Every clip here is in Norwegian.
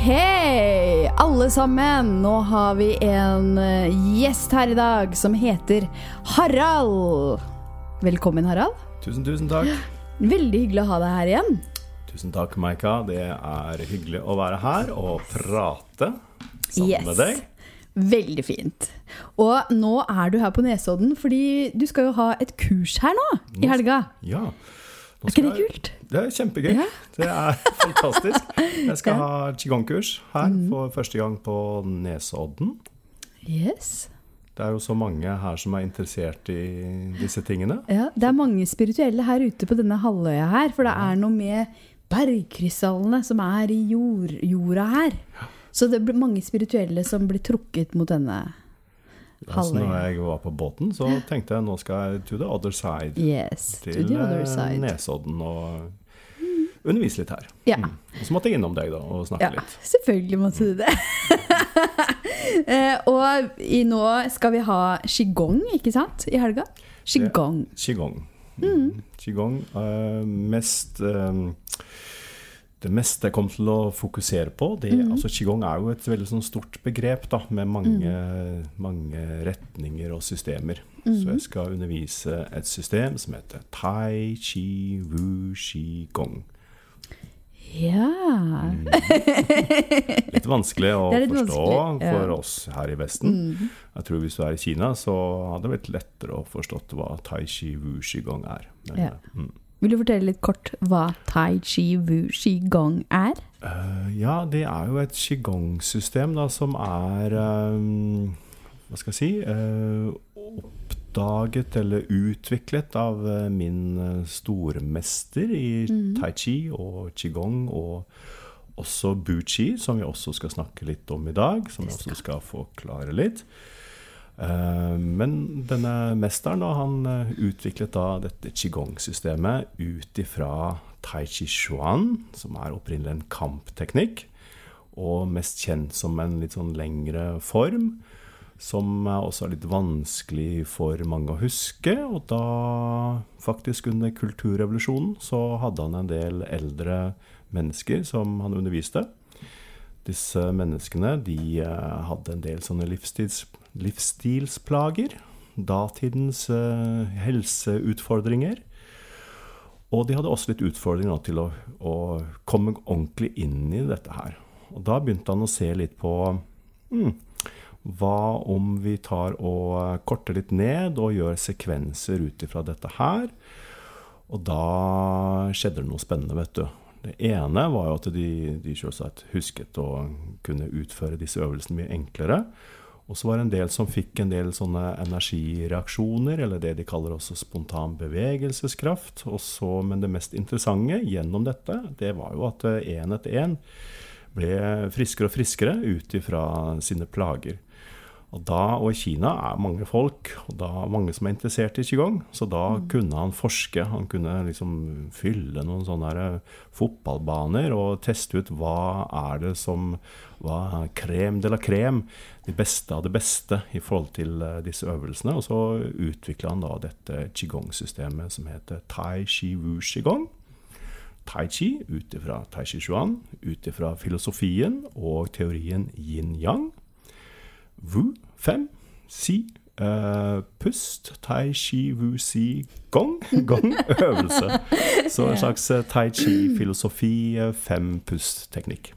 Hei, alle sammen! Nå har vi en eh, gjest her i dag som heter Harald. Velkommen, Harald. Tusen, tusen takk. Veldig hyggelig å ha deg her igjen. Tusen takk, Maika. Det er hyggelig å være her og prate sammen med deg. Veldig fint. Og nå er du her på Nesodden fordi du skal jo ha et kurs her nå i helga. Ja. Er ikke det kult? jeg-? Det er kjempegøy. Ja. Det er fantastisk. Jeg skal ha qigong-kurs her for første gang på Nesodden. Yes. Det er jo så mange her som er interessert i disse tingene. Ja, det er mange spirituelle her ute på denne halvøya her, for det er noe med bergkrystallene som er i jord, jorda her. Så det blir mange spirituelle som blir trukket mot denne Altså, når jeg var på båten, så tenkte jeg nå skal jeg to the other side. Yes, to Til the other eh, side. Nesodden og undervise litt her. Ja. Mm. Og så måtte jeg innom deg da og snakke Ja, litt. selvfølgelig måtte du det. Eh, og i nå skal vi ha qigong, ikke sant? I helga. Qigong. Qigong. Mm. Qigong. Uh, mest eh, Det meste jeg kom til å fokusere på det, altså Qigong er jo et veldig sånn stort begrep da, med mange, mange retninger og systemer. Så jeg skal undervise et system som heter tai chi wu shi gong. Ja. Litt vanskelig å litt forstå vanskelig, ja. for oss her i Vesten. Jeg tror Hvis du er i Kina, så hadde det vært lettere å forstå hva tai chi wu shi gong er. Men, Ja. Mm. Vil du fortelle litt kort hva tai chi wu qigong er? Uh, ja, det er jo et qigong-system som er um, Hva skal jeg si uh, Oppdaget eller utviklet av uh, min stormester i tai chi og qigong, og også buchi, som vi også skal snakke litt om i dag. Som vi også skal forklare litt. Eh, Men denne mesteren da, han eh, utviklet da dette qigong-systemet ut ifra tai chi chuan, som er opprinnelig en kampteknikk, og mest kjent som en litt sånn lengre form, som også er litt vanskelig for mange å huske. Og da, faktisk under kulturrevolusjonen, så hadde han en del eldre mennesker som han underviste. Disse menneskene de eh, hadde en del sånne livsstils, livsstilsplager. Datidens eh, helseutfordringer. Og de hadde også litt utfordringer til å, å komme ordentlig inn i dette her. Og da begynte han å se litt på hmm, hva om vi tar og korter litt ned og gjør sekvenser ut ifra dette her. Og da skjedde det noe spennende, vet du. Det ene var jo at de, de selvsagt husket å kunne utføre disse øvelsene mye enklere. Og så var det en del som fikk en del sånne energireaksjoner, eller det de kaller også spontan bevegelseskraft. Så, men det mest interessante gjennom dette, det var jo at én etter én ble friskere og friskere ut ifra sine plager. Og da, og i Kina er mange folk, og da mange som er interessert i qigong. Så da kunne han forske. Han kunne liksom fylle noen sånne fotballbaner og teste ut hva er det som hva er crème de la krem, de beste av det beste i forhold til eh, disse øvelsene. Og så utvikla han da dette qigong-systemet som heter tai chi wu qigong. Tai chi ut ifra tai chi chuan, ut ifra filosofien og teorien yin-yang. Wu, fem. Si, Uh, pust. Tai chi, wu, si, gong. Gong, øvelse. Så en slags eh, tai chi-filosofi, eh, fem pust-teknikk.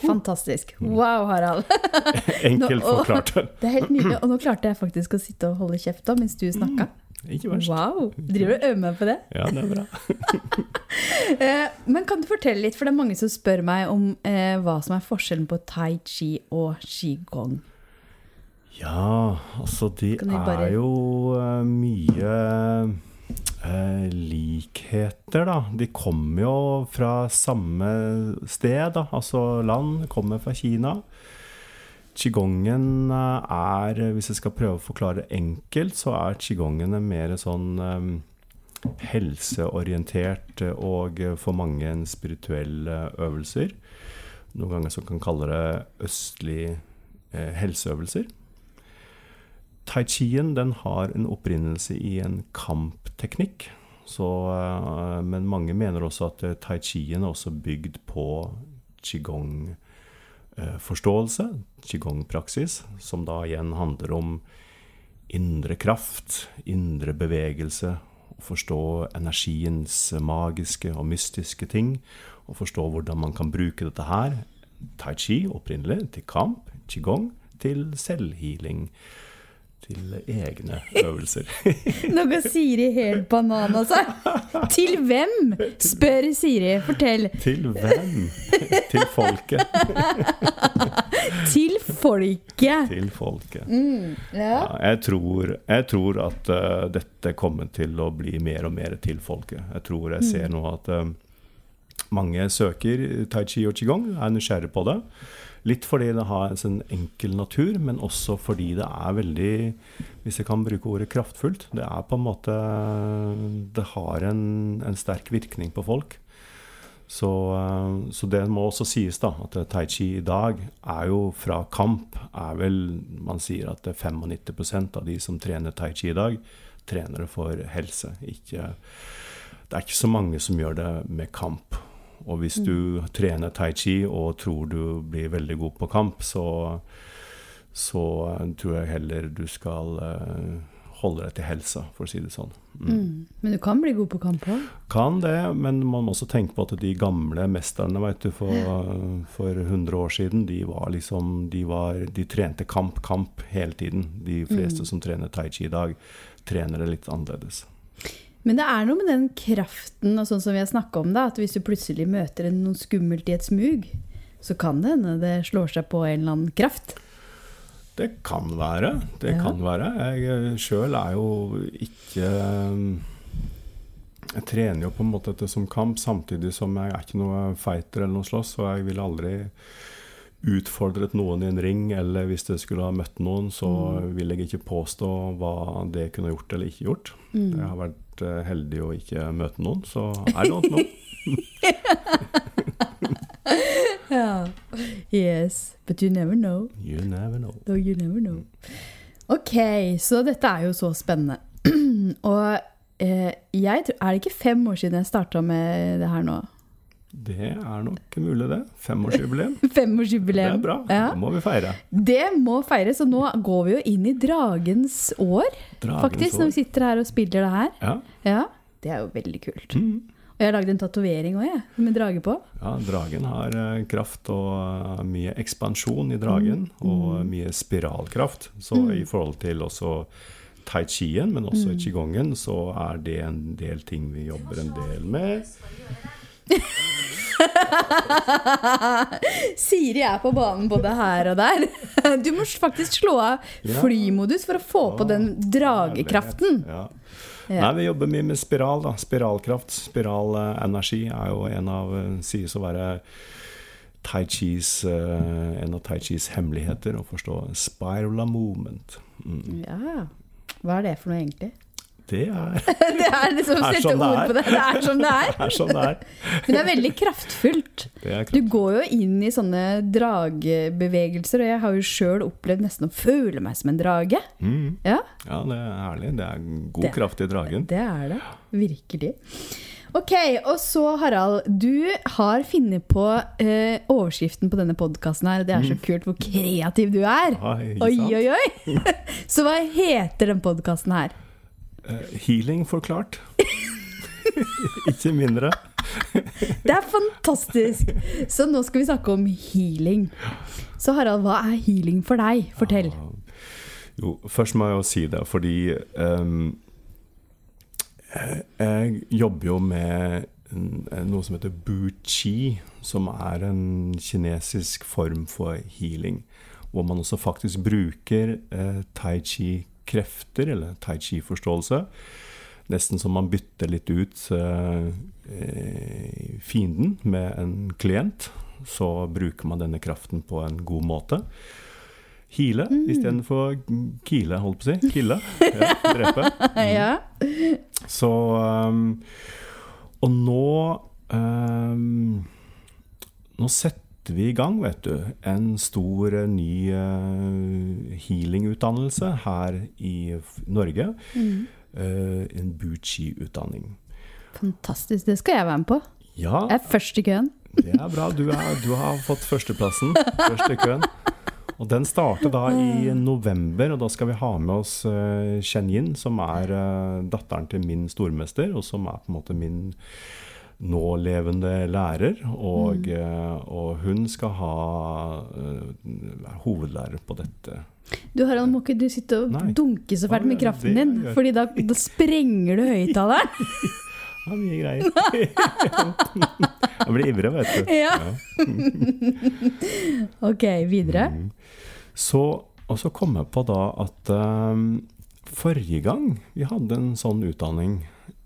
Fantastisk. Wow, Harald. Enkelt Nå- å, forklart. Det er helt nydelig. Og nå klarte jeg faktisk å sitte og holde kjeft da, mens du snakka. Ikke verst. Wow. Driver du og øver meg på det? Ja, det er bra. Men kan du fortelle litt, for det er mange som spør meg om eh, hva som er forskjellen på tai chi og qigong. Ja, altså de bare- er jo eh, mye eh, likheter, da. De kommer jo fra samme sted, da. Altså land. Kommer fra Kina. Qigongen eh, er, hvis jeg skal prøve å forklare enkelt, så er qigongen en mer sånn eh, helseorientert og for mange en spirituell øvelser. Noen ganger så kan man kalle det østlig eh, helseøvelser. Tai chien den har en opprinnelse i en kampteknikk. Så, eh, men mange mener også at eh, tai chien er også bygd på qigong eh, forståelse, qigong-praksis, som da igjen handler om indre kraft, indre bevegelse, å forstå energiens magiske og mystiske ting, og forstå hvordan man kan bruke dette her, tai chi opprinnelig, til kamp, qigong, til selvhealing, til egne øvelser. Nå går Siri helt banan altså. seg. Til hvem? spør Siri. Fortell. til hvem? til folket. Til folket. Til folket. Ja. Ja, jeg, tror, jeg tror at uh, dette kommer til å bli mer og mer til folket. Jeg tror jeg ser nå at uh, mange søker tai chi og qigong, er nysgjerrig på det. Litt fordi det har en sånn enkel natur, men også fordi det er veldig Hvis jeg kan bruke ordet kraftfullt. Det er på en måte Det har en, en sterk virkning på folk. Så, eh, så det må også sies, da, at tai chi i dag er jo fra kamp er vel Man sier at det er 95% av de som trener tai chi i dag, trener det for helse. Ikke, det er ikke så mange som gjør det med kamp. Og hvis du trener tai chi og tror du blir veldig god på kamp, så, så tror jeg heller du skal eh, holde deg til helsa, for å si det sånn. Mm. Mm. Men du kan bli god på kamp òg. Kan det, men man må også tenke på at de gamle mesterne vet du, for, for 100 år siden, de var liksom De, var, de trente kamp, kamp hele tiden. De fleste som trener tai chi i dag, trener det litt annerledes. Men det er noe med den kraften og sånn som vi har snakka om, da, at hvis du plutselig møter en- noe skummelt i et smug, så kan det hende det slår seg på en eller annen kraft. Det kan være. Det Ja. kan være. Jeg sjøl er jo ikke Jeg trener jo på en måte dette som kamp, samtidig som jeg er ikke noe fighter eller noe slåss, og jeg ville aldri utfordret noen i en ring, eller hvis jeg skulle ha møtt noen, så vil jeg ikke påstå hva det kunne gjort eller ikke gjort. Det har vært eh, heldig å ikke møte noen, så I don't know. Ja. Yes. But you never know. You never know. No, you never know. Ok, så dette er jo så spennende. Og eh, jeg tror, er det ikke fem år siden jeg starta med det her nå? Det er nok mulig, det. Femårsjubileum. Femårsjubileum. Det er bra. Ja. Da må vi feire. Det må feires, og nå går vi jo inn i dragens år, Dragens faktisk, år. når vi sitter her og spiller det her. Ja. Ja, Det er jo veldig kult. Mm. Og jeg har lagd en tatovering òg, med drage på. ja, dragen har eh, kraft og eh, mye ekspansjon i dragen, Mm. og mye spiralkraft. Så i forhold til også tai chien, men Mm. i qigongen, så er det en del ting vi jobber en del med. Siri er på banen både her og der. Du må faktisk slå av flymodus for å få på den dragekraften. Ja. Nei, vi jobber mye med spiral, da. Spiralkraft. Spiralenergi er jo en av eh, Sies å være tai chis, eh, en av tai chis hemmeligheter, å forstå spiral movement. Mm. Ja. Hva er det for noe, egentlig? Det er, Det er liksom å sette sånn ord på det. Det er som det er. er sånn det er. Men det er veldig kraftfullt. Det er Du går jo inn i sånne dragebevegelser, og jeg har jo sjøl opplevd nesten å føle meg som en drage. Mm. Ja, Ja, det er herlig. Det er god Det- kraft i dragen. det er det. Virkelig. Ok, og så Harald, du har funnet på eh, overskriften på denne podkasten her. Det er så kult hvor kreativ du er. Oi, oi, oi! Så hva heter den podkasten her? Eh, healing forklart. Ikke mindre. Det er fantastisk! Så nå skal vi snakke om healing. Så Harald, hva er healing for deg? Fortell. Jo, først må jeg jo si det, fordi um, jeg- jobber jo med noe som heter bu-chi, som er en kinesisk form for healing. Hvor man også faktisk bruker eh, tai chi-krefter, eller tai chi-forståelse. Nesten som man bytter litt ut eh, fienden med en klient. Så bruker man denne kraften på en god måte. Hile Mm. istedenfor kile, holdt på å si. Kille. Ja, drepe. Ja. Så um, Og nå um, Nå setter vi i gang, vet du, en stor eh, ny uh, healingutdannelse her i Norge. Mm. Eh, en Buchi-utdanning. Fantastisk. Det skal jeg være med på. Ja, Jeg er først i køen. Det er bra. Du, er, du har fått førsteplassen. Først i køen. Og den starter da i november, og da skal vi ha med oss Chen Yin, som er datteren til min stormester, og som er på en måte min nålevende lærer. Og, Mm. uh, og hun skal ha være hovedlærer på dette. Du Harald, må ikke du sitte og Nei. dunke så fælt med kraften din? Fordi da, da sprenger du høyttaleren. er mye greier. Jeg blir ivrig, vet du. Ja. Ok, videre. Mm. Så, og så kom jeg på da at um, forrige gang vi hadde en sånn utdanning,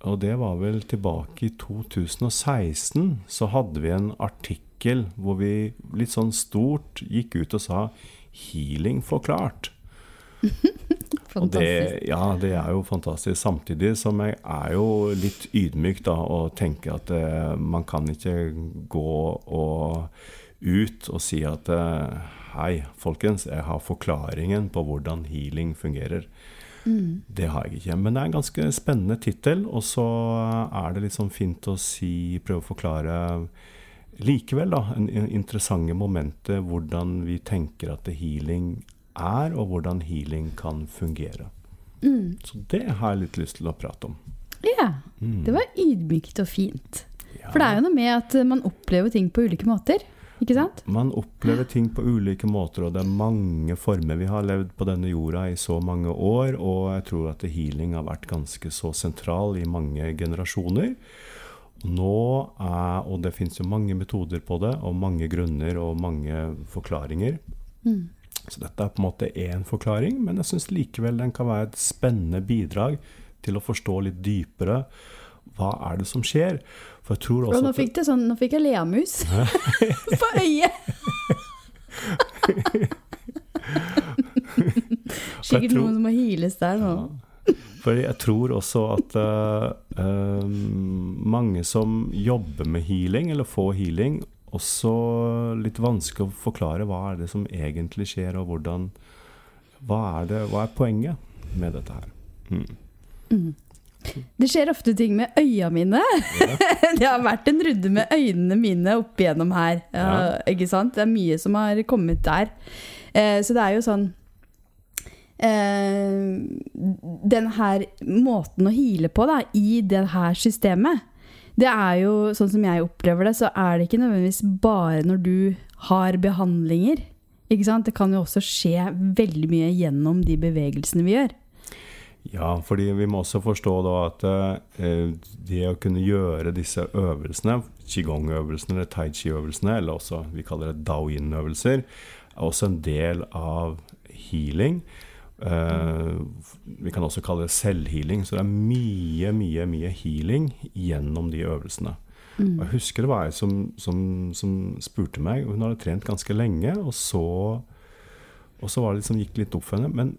og det var vel tilbake i 2016, så hadde vi en artikkel hvor vi litt sånn stort gikk ut og sa 'healing forklart'. Og det, ja, det er jo fantastisk. Samtidig som jeg er jo litt ydmyk da, og tenker at eh, man kan ikke gå og ut og si at eh, hei, folkens, jeg har forklaringen på hvordan healing fungerer. Mm. Det har jeg ikke. Men det er en ganske spennende tittel, og så er det litt sånn fint å si, prøve å forklare likevel da, en, en interessante momenter hvordan vi tenker at healing er, og hvordan healing kan fungere. Mm. Så det har jeg litt lyst til å prate om. Ja, Mm. det var ydmykt og fint. Ja. For det er jo noe med at man opplever ting på ulike måter. Ikke sant? Man opplever ting på ulike måter, og det er mange former. Vi har levd på denne jorda i så mange år, og jeg tror at healing har vært ganske så sentral i mange generasjoner. Nå er, og det finnes jo mange metoder på det, og mange grunner og mange forklaringer. Mm. Så dette er på en måte én forklaring, men jeg syns likevel den kan være et spennende bidrag til å forstå litt dypere hva er det som skjer. For jeg tror Og nå fikk, det sånn, nå fikk jeg leamus på øyet. Sikkert tror- noen som må hiles der nå. For jeg tror også at uh, mange som jobber med healing, eller får healing, også litt vanskelig å forklare hva er det som egentlig skjer, og hvordan Hva er, det, hva er poenget med dette her? Mm. Mm. Det skjer ofte ting med øya mine. det har vært en runde med øynene mine opp igjennom her. Ja, Ja. Ikke sant? Det er mye som har kommet der. Eh, så det er jo sånn eh, Den her måten å hile på da, i det her systemet, det er jo sånn som jeg opplever det, så er det ikke nødvendigvis bare når du har behandlinger. Ikke sant? Det kan jo også skje veldig mye gjennom de bevegelsene vi gjør. Ja, fordi vi må også forstå da at eh, det å kunne gjøre disse øvelsene, qigong-øvelsene eller tai chi-øvelsene, eller også vi kaller det dao-yin-øvelser, er også en del av healing. Eh, vi kan også kalle det selvhealing, så det er mye, mye, mye healing gjennom de øvelsene. Mm. jeg husker det var ei som, som, som spurte meg, hun hadde trent ganske lenge, og så, og så var det liksom, gikk litt opp for henne. Men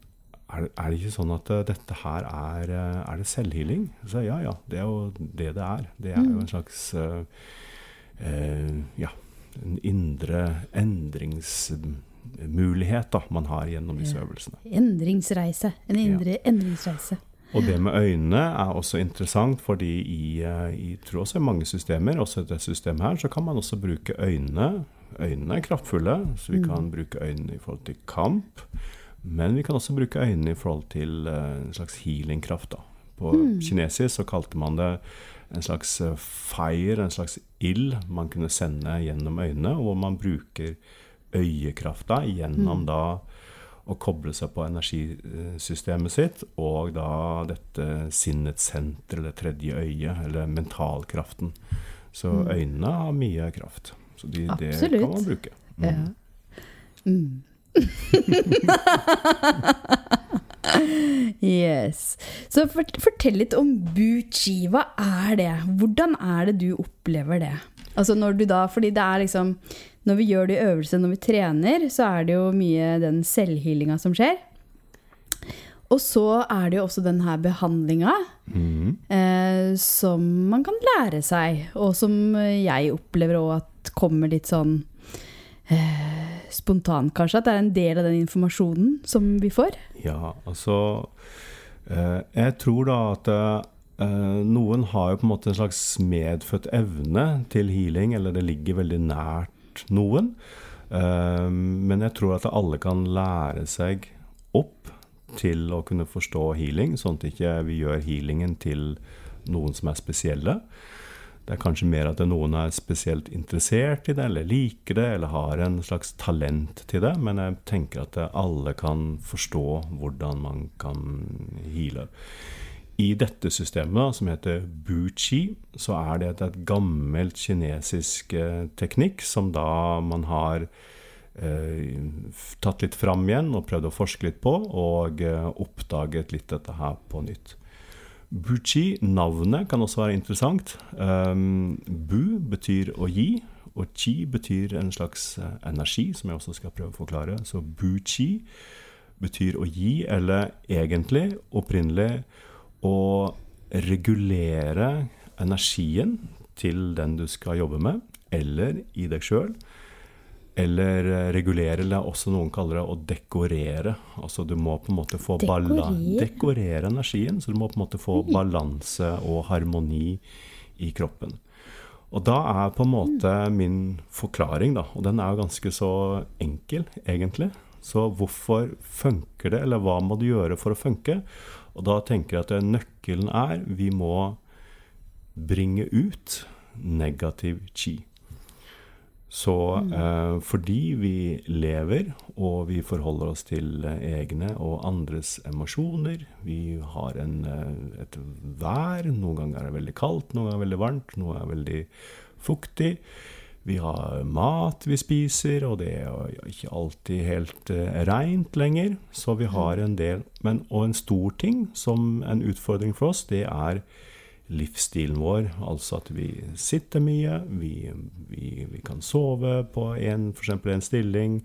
er det, er det ikke sånn at eh, dette her er, eh, er det selvhealing? Så ja, ja, det er jo det det er. Det er jo en slags uh, uh, ja, en indre endringsmulighet da, man har gjennom disse øvelsene. Endringsreise. En indre endringsreise. Og det med øynene er også interessant, fordi i, i tror også i mange systemer, også i dette systemet her, så kan man også bruke øynene. Øynene er kraftfulle, så vi kan bruke øynene i forhold til kamp. Men vi kan også bruke øynene i forhold til eh, en slags healingkraft. da. På kinesisk så kalte man det en slags eh, fire, en slags ild man kunne sende gjennom øynene, og hvor man bruker øyekrafta gjennom da å koble seg på energisystemet sitt, og da dette sinnets senter, eller tredje øye, eller mentalkraften. Så øynene har mye kraft. Så de, det kan man bruke. Mm. Ja. Mm. yes. Så fortell litt om Buchi. Hva er det? Hvordan er det du opplever det? Altså når du da, fordi det er liksom Når vi gjør det i øvelse, når vi trener, så er det jo mye den selvhealinga som skjer. Og så er det jo også den her behandlinga mm. eh, som man kan lære seg, og som jeg opplever òg at kommer litt sånn eh, spontant, kanskje. At det er en del av den informasjonen som vi får. Ja, altså eh, Jeg tror da at eh, noen har jo på en måte en slags medfødt evne til healing, eller det ligger veldig nært noen. Eh, men jeg tror at alle kan lære seg opp til å kunne forstå healing, sånn at ikke vi gjør healingen til noen som er spesielle. Det er kanskje mer at noen er spesielt interessert i det, eller liker det, eller har en slags talent til det. Men jeg tenker at alle kan forstå hvordan man kan heale. I dette systemet, som heter buchi, så er det et gammelt kinesisk eh, teknikk som da man har eh, tatt litt fram igjen og prøvd å forske litt på, og eh, oppdaget litt dette her på nytt. Buchi, navnet, kan også være interessant. Um, bu betyr å gi, og chi betyr en slags uh, energi, som jeg også skal prøve å forklare. Så buchi betyr å gi, eller egentlig, opprinnelig, å regulere energien til den du skal jobbe med, eller i deg sjøl. Eller eh, regulere, eller også noen kaller det å dekorere. Altså du må på en måte få Dekorere? dekorere energien. Så du må på en måte få balanse og harmoni i kroppen. Og da er på en måte min forklaring, da, og den er jo ganske så enkel, egentlig. Så hvorfor funker det, eller hva må du gjøre for å funke? Og da tenker jeg at nøkkelen er vi må bringe ut negativ chi. Så eh, fordi vi lever, og vi forholder oss til eh, egne og andres emosjoner Vi har en, eh, et vær. Noen ganger er det veldig kaldt, noen ganger er det veldig varmt, ganger er veldig fuktig. Vi har mat vi spiser, og det er ikke alltid helt eh, reint lenger. Så vi har en del men, Og en stor ting som en utfordring for oss, det er livsstilen vår. Altså at vi sitter mye, vi, vi, vi kan sove på en, f.eks. en stilling,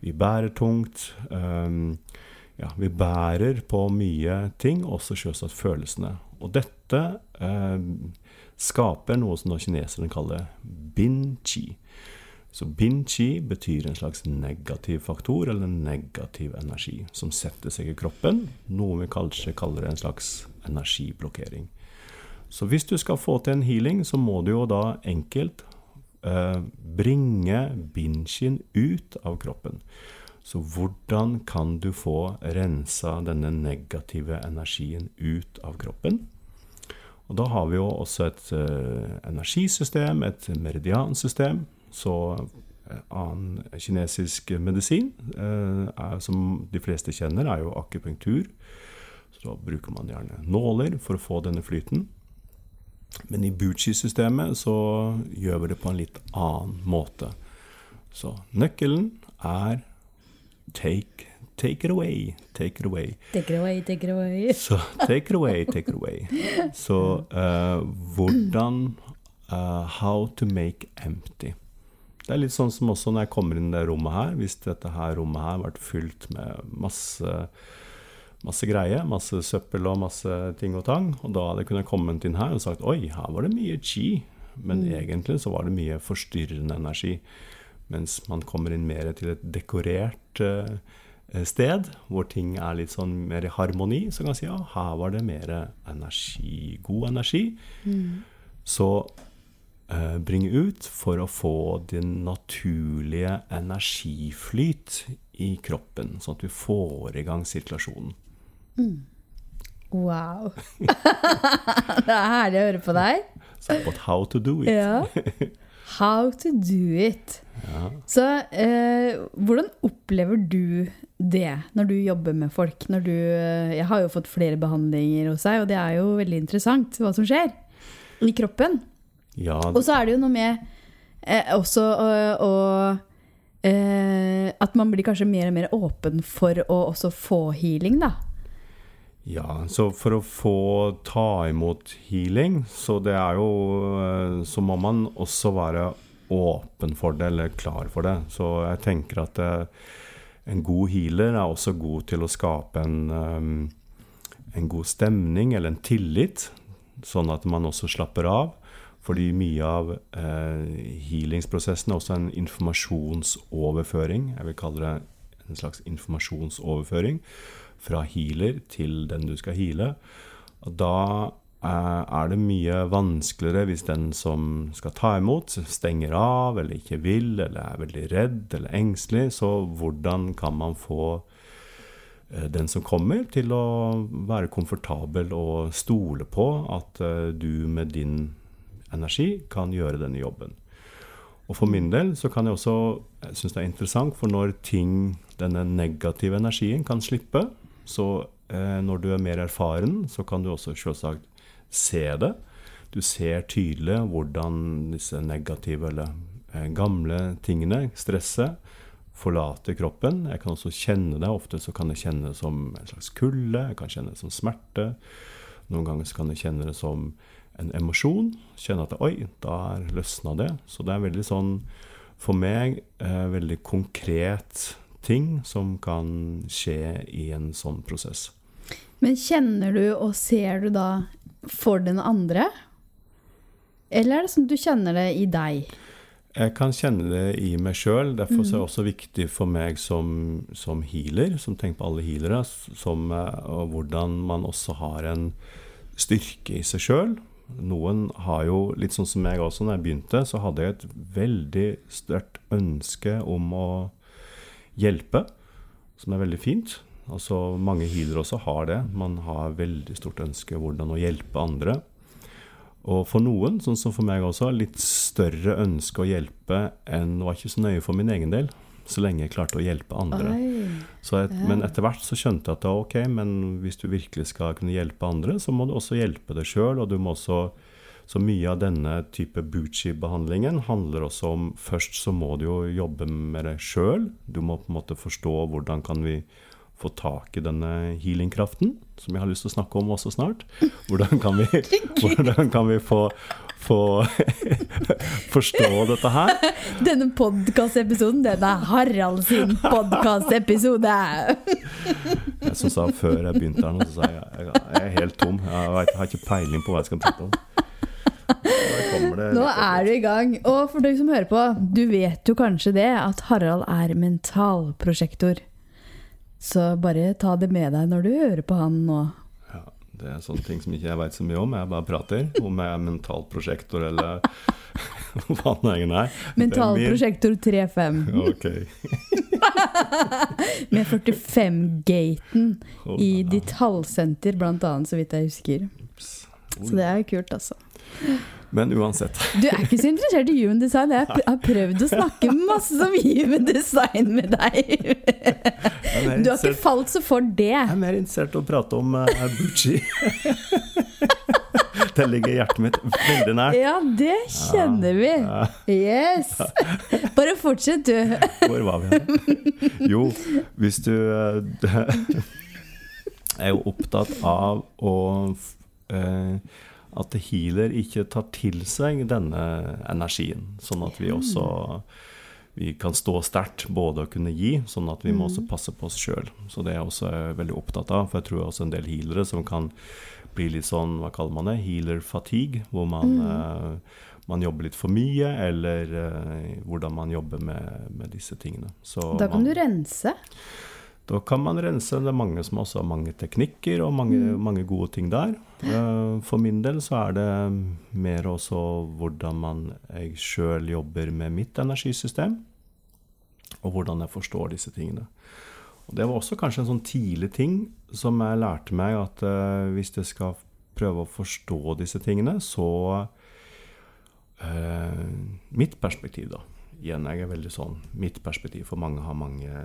vi bærer tungt. Um, ja, vi bærer på mye ting, også selvsagt følelsene. Og dette um, skaper noe som kineserne kaller bin qi. Så bin qi betyr en slags negativ faktor, eller negativ energi, som setter seg i kroppen. Noe vi kanskje kaller en slags energiblokkering. Så hvis du skal få til en healing, så må du jo da enkelt eh, bringe binshin ut av kroppen. Så hvordan kan du få rensa denne negative energien ut av kroppen? Og da har vi jo også et eh, energisystem, et meridiansystem. Så uh, annen kinesisk medisin, eh, er, som de fleste kjenner, er jo akupunktur. Så da bruker man gjerne nåler for å få denne flyten. Men i Bucci-systemet så gjør vi det på en litt annen måte. Så nøkkelen er take, take it away, take it away. Take it away, take it away. Så take it away, take it away. Så uh, hvordan uh, How to make empty. Det er litt sånn som også når jeg kommer inn i det rommet her. Hvis dette her rommet her vært fylt med masse masse greie, masse søppel og masse ting og tang. Og da hadde jeg kunnet kommet inn her og sagt oi, her var det mye chi. Men mm. egentlig så var det mye forstyrrende energi. Mens man kommer inn mer til et dekorert uh, sted, hvor ting er litt sånn mer i harmoni, så kan man si ja, her var det mer energi, god energi. Mm. Så uh, bring ut for å få din naturlige energiflyt i kroppen, sånn at vi får i gang sirkulasjonen. Mm. Wow. det er herlig å høre på deg. So, but how to do it. ja. How to do it. Ja. Så eh, hvordan opplever du det når du jobber med folk? Du, eh, jeg har jo fått flere behandlinger hos deg, og det er jo veldig interessant hva som skjer i kroppen. Ja. Og så er det jo noe med eh, også å eh, At man blir kanskje mer og mer åpen for å også få healing, da. Ja, så for å få ta imot healing, så det er jo eh, Så må man også være åpen for det, eller klar for det. Så jeg tenker at det, eh, en god healer er også god til å skape en, eh, en god stemning, eller en tillit, sånn at man også slapper av. Fordi mye av healingsprosessen er også en informasjonsoverføring. Jeg vil kalle det en slags informasjonsoverføring fra healer til den du skal heale. Da eh, er det mye vanskeligere hvis den som skal ta imot, stenger av eller ikke vil, eller er veldig redd eller engstelig. Så hvordan kan man få eh, den som kommer, til å være komfortabel og stole på at eh, du med din energi kan gjøre denne jobben? Og for min del så kan jeg også synes det er interessant, for når ting, denne negative energien kan slippe, så eh, når du er mer erfaren, så kan du også selvsagt se det. Du ser tydelig hvordan disse negative eller eh, gamle tingene, stresset, forlater kroppen. Jeg kan også kjenne det. Ofte så kan jeg kjenne det som en slags kulde, jeg kan kjenne det som smerte. Noen ganger så kan jeg kjenne det som en emosjon. Kjenne at oi, der løsna det. Så det er veldig sånn, for meg, eh, veldig konkret ting som kan skje i en sånn prosess. Men kjenner du og ser du da for den andre? Eller er det sånn du kjenner det i deg? Jeg kan kjenne det i meg sjøl. Derfor er det Mm. også viktig for meg som, som healer, som tenker på alle healere, som, eh, og hvordan man også har en styrke i seg sjøl. Noen har jo, litt sånn som jeg også, når jeg begynte, så hadde jeg et veldig sterkt ønske om å hjelpe, som er veldig fint. Altså, mange healere også har det. Man har veldig stort ønske hvordan å hjelpe andre. Og for noen, sånn som for meg også, litt større ønske å hjelpe enn var ikke så nøye for min egen del, så lenge jeg klarte å hjelpe andre. Så et. Men etter hvert så skjønte jeg at ok, men hvis du virkelig skal kunne hjelpe andre, så må du også hjelpe deg sjøl, og du må også Så mye av denne type Bucci-behandlingen handler også om Først så må du jo jobbe med deg sjøl. Du må på en måte forstå hvordan kan vi få tak i denne healingkraften, som jeg har lyst til å snakke om også snart. Hvordan kan vi, hvordan kan vi få, få forstå dette her? Denne podkastepisoden, den er Harald sin podkastepisode. Jeg som sa før jeg begynte her nå, så sa jeg jeg, er helt tom. Jeg, vet, jeg har ikke peiling på hva jeg skal prate om. Nå er du i gang. Og for deg som hører på, du vet jo kanskje det at Harald er mentalprosjektor. Så bare ta det med deg når du hører på han nå. Ja, det er sånne ting som ikke jeg veit så mye om. Jeg bare prater. Om jeg er mentalprosjektor eller hva det enn er. Mentalprosjektor 35 Ok. med 45-gaten Oh, i ditt hallsenter, blant annet, så vidt jeg husker. Så det er kult, altså. Men uansett. Du er ikke så interessert i human design. Jeg har prøvd å snakke masse om human design med deg. Du har ikke falt så for det. jeg er mer interessert i å prate om uh, Bucci. det ligger hjertet mitt veldig nært. Ja, det kjenner vi. Yes! Bare fortsett, du. hvor var vi? Jo, hvis du uh, er jo opptatt av å uh, at healer ikke tar til seg denne energien, sånn at vi også vi kan stå sterkt både å kunne gi, sånn at vi må også passe på oss sjøl. Så det er jeg også veldig opptatt av, for jeg tror også en del healere som kan bli litt sånn, hva kaller man det, healer fatigue, hvor man, eh, man jobber litt for mye, eller uh, hvordan man jobber med, med disse tingene. Så Da kan man, du rense. Da kan man rense. Det er mange som også har mange teknikker og mange, mange gode ting der. Eh, For min del så er det mer også hvordan man jeg sjøl jobber med mitt energisystem, og hvordan jeg forstår disse tingene. Og Det var også kanskje en sånn tidlig ting som jeg lærte meg, at uh, hvis jeg skal prøve å forstå disse tingene, så uh, Mitt perspektiv, da. Igjen, jeg er veldig sånn Mitt perspektiv, for mange har mange,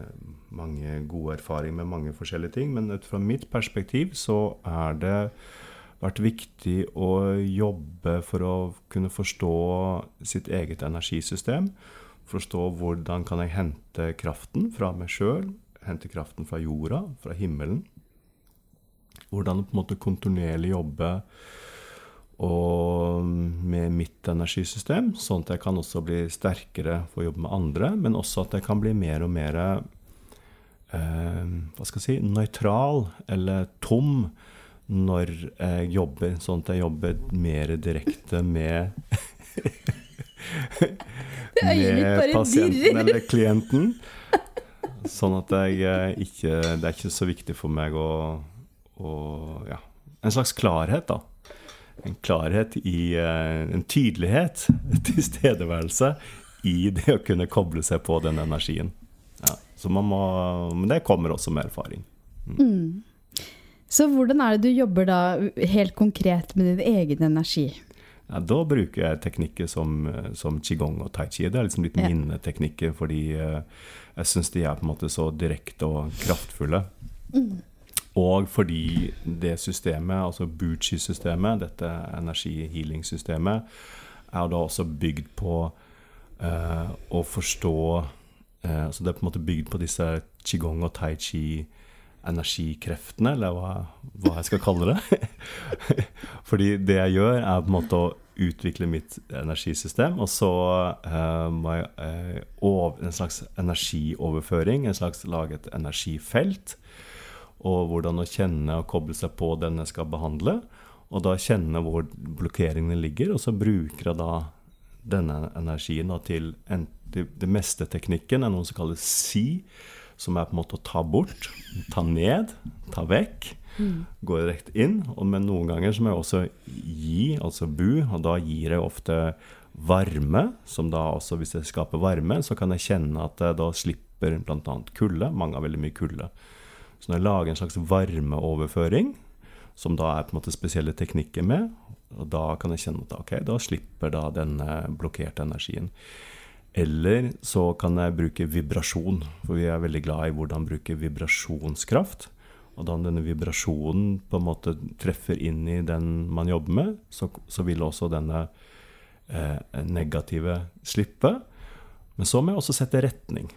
mange gode erfaringer med mange forskjellige ting. Men ut fra mitt perspektiv så er det vært viktig å jobbe for å kunne forstå sitt eget energisystem. Forstå hvordan kan jeg hente kraften fra meg sjøl, hente kraften fra jorda, fra himmelen. Hvordan på en måte kontinuerlig jobbe og med mitt energisystem, sånn at jeg kan også bli sterkere for å jobbe med andre, men også at jeg kan bli mer og mer eh, hva skal jeg si, nøytral eller tom når jeg jobber, sånn at jeg jobber mer direkte med Med pasienten eller klienten. Sånn at jeg eh, ikke Det er ikke så viktig for meg å, å Ja, en slags klarhet, da. En klarhet i uh, En tydelighet, tilstedeværelse, i det å kunne koble seg på den energien. Ja, så man må, men det kommer også med erfaring. Mm. Mm. Så hvordan er det du jobber da helt konkret med din egen energi? Ja, da bruker jeg teknikker som, som, qigong og tai chi. Det er liksom litt ja. minneteknikker, fordi uh, jeg syns de er på en måte så direkte og kraftfulle. Mm. Og fordi det systemet, altså Buchi-systemet, dette energi-healing-systemet, er da også bygd på uh, å forstå uh, altså Det er på en måte bygd på disse qigong og tai chi energikreftene, eller hva, hva jeg skal kalle det. fordi det jeg gjør, er på en måte å utvikle mitt energisystem, og så uh, må jeg en slags energioverføring, en slags lage et energifelt og hvordan å kjenne og koble seg på den jeg skal behandle. Og da kjenne hvor blokkeringene ligger, og så bruker jeg da denne energien da, til en, det, det meste teknikken er noe som kalles si, som er på en måte å ta bort, ta ned, ta vekk. Mm. Gå direkte inn. Men noen ganger så må jeg også gi, altså bu, og da gir jeg ofte varme, som da også, hvis jeg skaper varme, så kan jeg kjenne at jeg da slipper bl.a. kulde. Mange har veldig mye kulde. Så når jeg lager en slags varmeoverføring, som da er på en måte spesielle teknikker med, og da kan jeg kjenne at ok, da slipper da denne blokkerte energien. Eller så kan jeg bruke vibrasjon, for vi er veldig glad i hvordan bruke vibrasjonskraft. Og da denne vibrasjonen på en måte treffer inn i den man jobber med, så, så vil også denne eh, negative slippe. Men så må jeg også sette retning.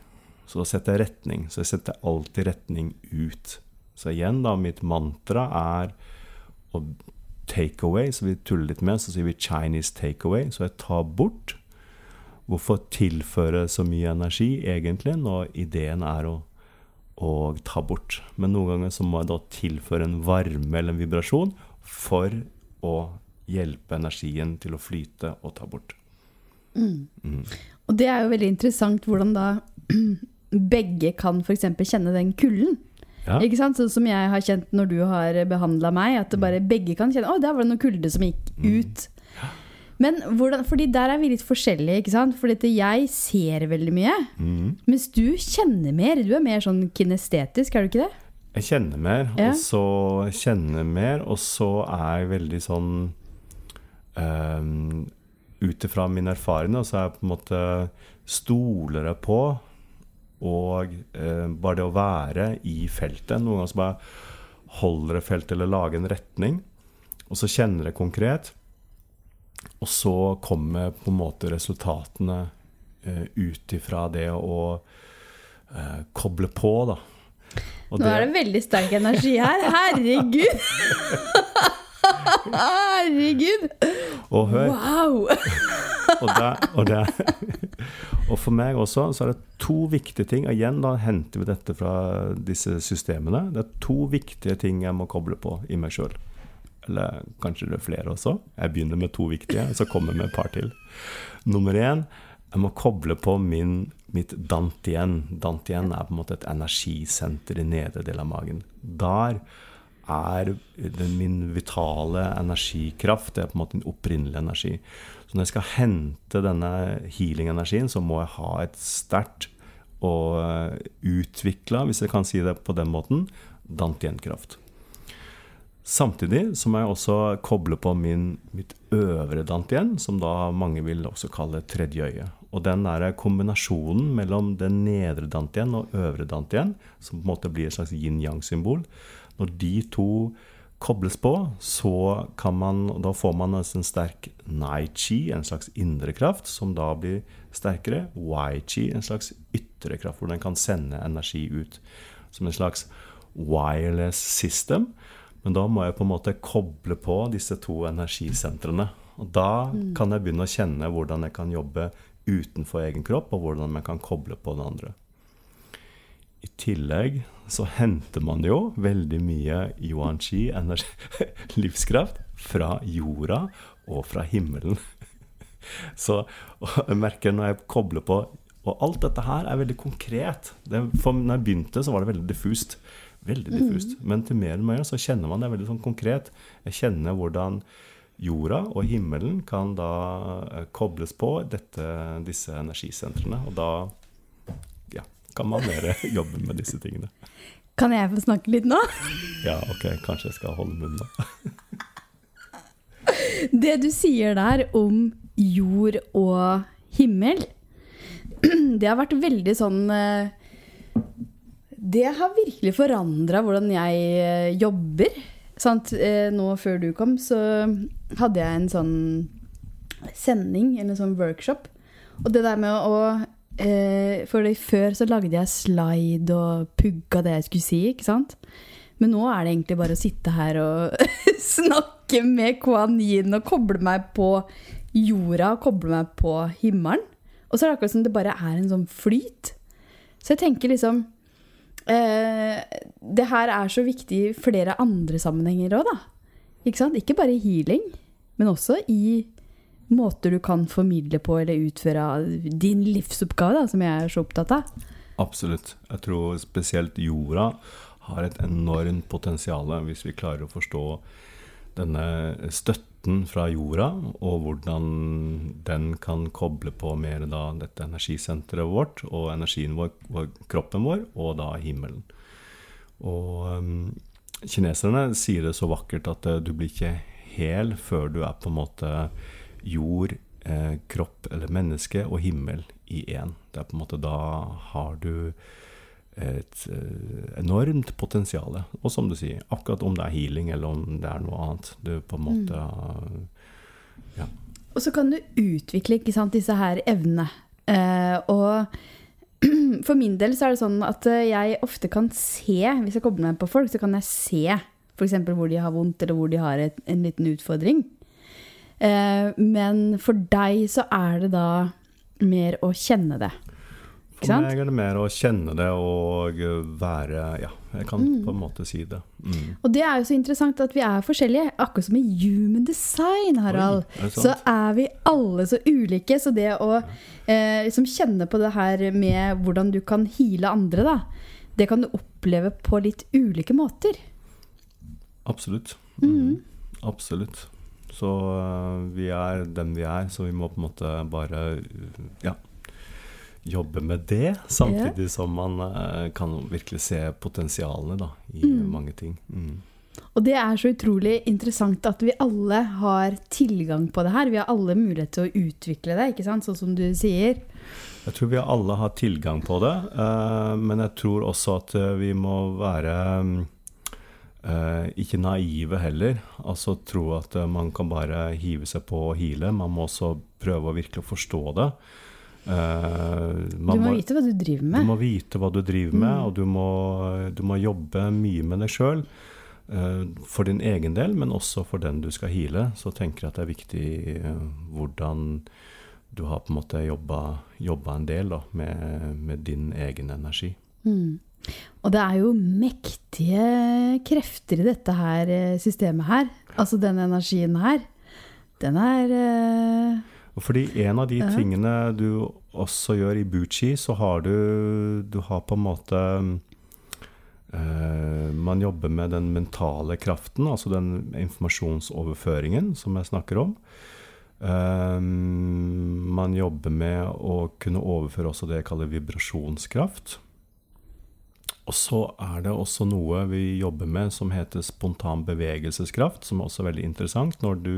Så da setter jeg retning. Så jeg setter alltid retning ut. Så igjen, da, mitt mantra er å take away, så vi tuller litt med, så sier vi Chinese take away. Så jeg tar bort. Hvorfor tilføre så mye energi, egentlig, når ideen er å, å ta bort? Men noen ganger så må jeg da tilføre en varme eller en vibrasjon for å hjelpe energien til å flyte og ta bort. Mm. Mm. Og det er jo veldig interessant hvordan da begge kan f.eks. kjenne den kulden. Ja. Ikke sant? Sånn som jeg har kjent når du har behandla meg. At det bare begge kan kjenne Å, der var det noe kulde som gikk mm. ut. Men hvordan, fordi der er vi litt forskjellige. ikke sant? Fordi jeg ser veldig mye. Mm. Mens du kjenner mer. Du er mer sånn kinestetisk, er du ikke det? Jeg kjenner mer, ja. og så kjenner mer, og så er jeg veldig sånn um, Ut ifra min erfaring så er jeg på en måte stoler jeg på og eh, bare det å være i feltet Noen ganger så bare holder det feltet eller lager en retning, og så kjenner det konkret. Og så kommer på en måte resultatene eh, ut ifra det å eh, koble på, da. Og Nå er det veldig sterk energi her. Herregud! Herregud! Og hør. Wow! Og, det, og, det, og, for meg også så er det to viktige ting. Igjen da henter vi dette fra disse systemene. Det er to viktige ting jeg må koble på i meg sjøl. Eller kanskje det er flere også. Jeg begynner med to viktige, så kommer jeg med et par til. Nummer én jeg må koble på min, mitt dantien. Dantien er på en måte et energisenter i nedre del av magen. Der er min vitale energikraft. Det er på en måte en opprinnelig energi. Så når jeg skal hente denne healing-energien, så må jeg ha et sterkt og eh, utvikla, hvis jeg kan si det på den måten, dantien-kraft. Samtidig så må jeg også koble på min, mitt øvre dantien, som da mange vil også kalle tredje øye. Og den der kombinasjonen mellom den nedre dantien og øvre dantien, som på en måte blir et slags yin-yang-symbol, når de to kobles på, så kan man, da får man en sterk nai-chi, en slags indre kraft, som da blir sterkere. Wai-chi, en slags ytre kraft, hvor den kan sende energi ut. Som en slags wireless system. Men da må jeg på en måte koble på disse to energisentrene. Og da mm. kan jeg begynne å kjenne hvordan jeg kan jobbe utenfor egen kropp, og hvordan jeg kan koble på den andre. I tillegg så henter man jo veldig mye yuan chi, livskraft, fra jorda og fra himmelen. Så jeg merker når jeg kobler på Og alt dette her er veldig konkret. Det, for når jeg begynte, så var det veldig diffust. Veldig diffust. Mm. Men til mer og mer så kjenner man det veldig sånn konkret. Jeg kjenner hvordan jorda og himmelen kan da eh, kobles på dette, disse energisentrene. Og da kan man mer jobbe med disse tingene. Kan jeg få snakke litt nå? Ja, ok, kanskje jeg skal holde munn nå. Det du sier der om jord og himmel, det har vært veldig sånn eh, Det har virkelig forandra hvordan jeg eh, jobber. Sant? Eh, nå før du kom, så hadde jeg en sånn sending, eller en sånn workshop. Og det der med å For før så lagde jeg slide og pugga det jeg skulle si, ikke sant? Men nå er det egentlig bare å sitte her og snakke med Kuan Yin og koble meg på jorda og koble meg på himmelen. Og så er det akkurat som det bare er en sånn flyt. Så jeg tenker liksom eh, Det her er så viktig i flere andre sammenhenger òg, da. Ikke sant? Ikke bare i healing, men også i måter du kan formidle på eller utføre din livsoppgave, da, som jeg er så opptatt av. Absolutt. Jeg tror spesielt jorda har et enormt potensial hvis vi klarer å forstå denne støtten fra jorda, og hvordan den kan koble på mer da dette energisenteret vårt og energien vår, kroppen vår, og da himmelen. Og um, kineserne sier det så vakkert at uh, du blir ikke hel før du er på en måte jord, eh, kropp eller menneske og himmel i én. Det er på en måte da har du et uh, enormt potensial. Og som du sier, akkurat om det er healing eller om det er noe annet. Du på en måte mm. ja. Og så kan du utvikle sant, disse her evnene. Eh, og for min del så er det sånn at jeg ofte kan se, hvis jeg kobler meg på folk, så kan jeg se f.eks. hvor de har vondt, eller hvor de har et, en liten utfordring. Men for deg så er det da mer å kjenne det. For meg er det mer å kjenne det og være Ja, jeg kan mm. på en måte si det. Mm. Og det er jo så interessant at vi er forskjellige. Akkurat som i human design, Harald. Oi, er så er vi alle så ulike. Så det å eh, liksom kjenne på det her med hvordan du kan heale andre, da, det kan du oppleve på litt ulike måter. Absolutt. Mm. Absolutt. Så uh, vi er den vi er, så vi må på en måte bare ja, jobbe med det, samtidig som man uh, kan virkelig se potensialene da, i mm. mange ting. Mm. Og det er så utrolig interessant at vi alle har tilgang på det her. Vi har alle mulighet til å utvikle det, ikke sant? sånn som du sier. Jeg tror vi alle har tilgang på det, men jeg tror også at vi må være ikke naive heller. Altså tro at man kan bare hive seg på og hile. Man må også prøve å virkelig forstå det. Uh, du må, må, vite hva du driver med. Du må vite hva du driver med, mm. og du må, du må, jobbe mye med deg sjøl. Eh, for din egen del, men også for den du skal hile. Så tenker jeg at det er viktig uh, hvordan du har på en måte jobba, jobba en del da, med, med, din egen energi. Mm. Og det er jo mektige krefter i dette her systemet her. Altså den energien her. Den er fordi en av de uh, tingene du også gjør i Buchi, så har du Du har på en måte uh, Man jobber med den mentale kraften, altså den informasjonsoverføringen som jeg snakker om. Uh, man jobber med å kunne overføre også det jeg kaller vibrasjonskraft. Og så er det også noe vi jobber med som heter spontan bevegelseskraft, som er også veldig interessant. Når du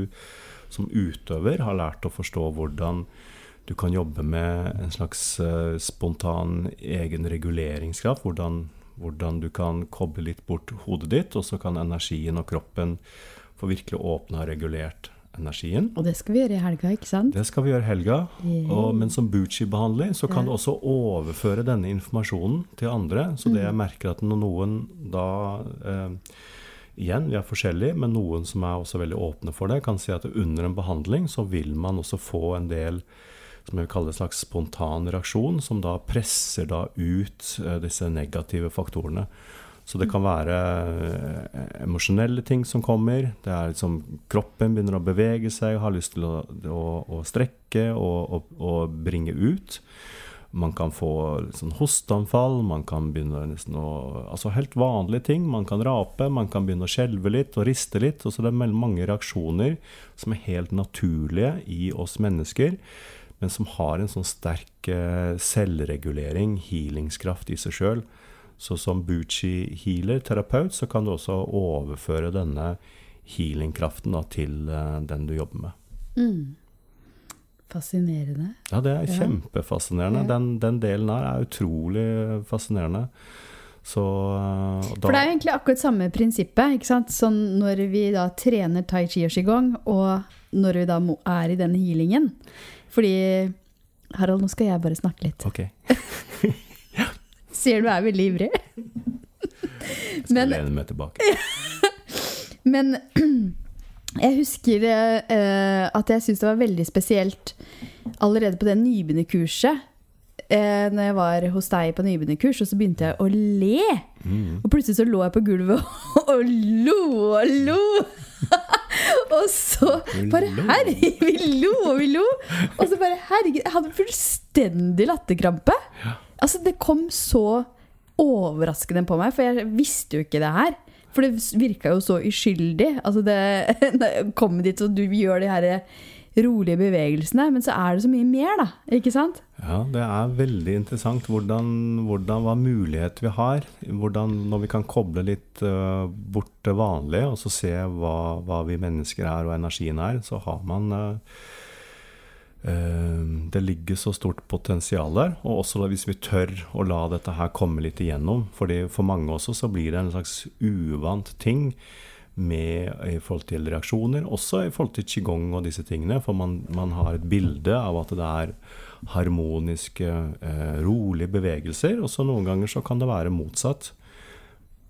som utøver har lært å forstå hvordan du kan jobbe med en slags uh, spontan egen reguleringskraft. Hvordan, hvordan, du kan koble litt bort hodet ditt, og så kan energien og kroppen få virkelig åpna og regulert energien. Og det skal vi gjøre i helga, ikke sant? Det skal vi gjøre i helga. Og, men som Bucci-behandler så kan ja. du også overføre denne informasjonen til andre. Så det jeg mm. merker at når noen da eh, Igjen, vi er forskjellige, men noen som er også veldig åpne for det, kan si at under en behandling så vil man også få en del som jeg vil kalle en slags spontan reaksjon, som da presser da ut eh, disse negative faktorene. Så det kan være eh, emosjonelle ting som kommer. Det er liksom Kroppen begynner å bevege seg har lyst til å, å, å strekke og, og, og, bringe ut. Man kan få sånn hosteanfall, man kan begynne nesten å Altså helt vanlige ting. Man kan rape, man kan begynne å skjelve litt og riste litt. Og så det er mange reaksjoner som er helt naturlige i oss mennesker, men som har en sånn sterk eh, selvregulering, healingskraft i seg sjøl. Så som Bucci healer, terapeut, så kan du også overføre denne healingkraften da, til uh, den du jobber med. Mm. Fascinerende. Ja, det er kjempefascinerende. Ja. Den, den delen her er utrolig fascinerende. Så uh, da, For det er jo egentlig akkurat samme prinsippet. ikke sant? Sånn når vi da trener tai chi og qigong, og når vi da er i den healingen. Fordi Harald, nå skal jeg bare snakke litt. Ok, Ser du er veldig ivrig. Jeg skal Men- lene meg tilbake. Men jeg husker uh, at jeg syntes det var veldig spesielt allerede på det nybegynnerkurset. Uh, når jeg var hos deg på nybegynnerkurs, og så begynte jeg å le. Mm. Og plutselig så lå jeg på gulvet og lo og lo. og så bare. Herregud, vi lo og vi lo. Og så bare Herregud, jeg hadde fullstendig latterkrampe. Altså, det kom så overraskende på meg, for jeg visste jo ikke det her. For det virka jo så uskyldig. Altså, det Kom dit og du gjør de her rolige bevegelsene, men så er det så mye mer, da. Ikke sant? Ja, det er veldig interessant hvordan, hvordan hva mulighet vi har. Hvordan, når vi kan koble litt uh, bort det vanlige, og så se hva, hva vi mennesker er og energien er, så har man uh, Det ligger så stort potensial der. Og også hvis vi tør å la dette her komme litt igjennom. Fordi for mange også så blir det en slags uvant ting med, i forhold til reaksjoner, også i forhold til qigong og disse tingene. For man, man har et bilde av at det er harmoniske, eh, rolige bevegelser. Og så noen ganger så kan det være motsatt.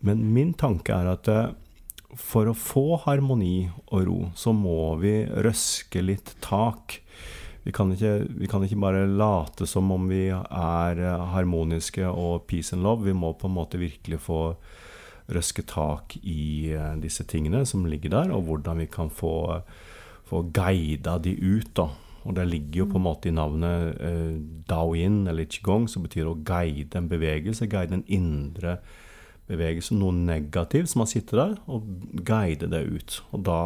Men min tanke er at eh, for å få harmoni og ro, så må vi røske litt tak. Vi kan, ikke, vi kan ikke bare late som om vi er eh, harmoniske og peace and love. Vi må på en måte virkelig få røske tak i eh, disse tingene som ligger der, og hvordan vi kan få, få guida de ut. da. Og det ligger jo på en måte i navnet eh, Daoyin, eller Qigong, som betyr å guide en bevegelse, guide en indre bevegelse, noe negativt som har sittet der, og guide det ut. Og da,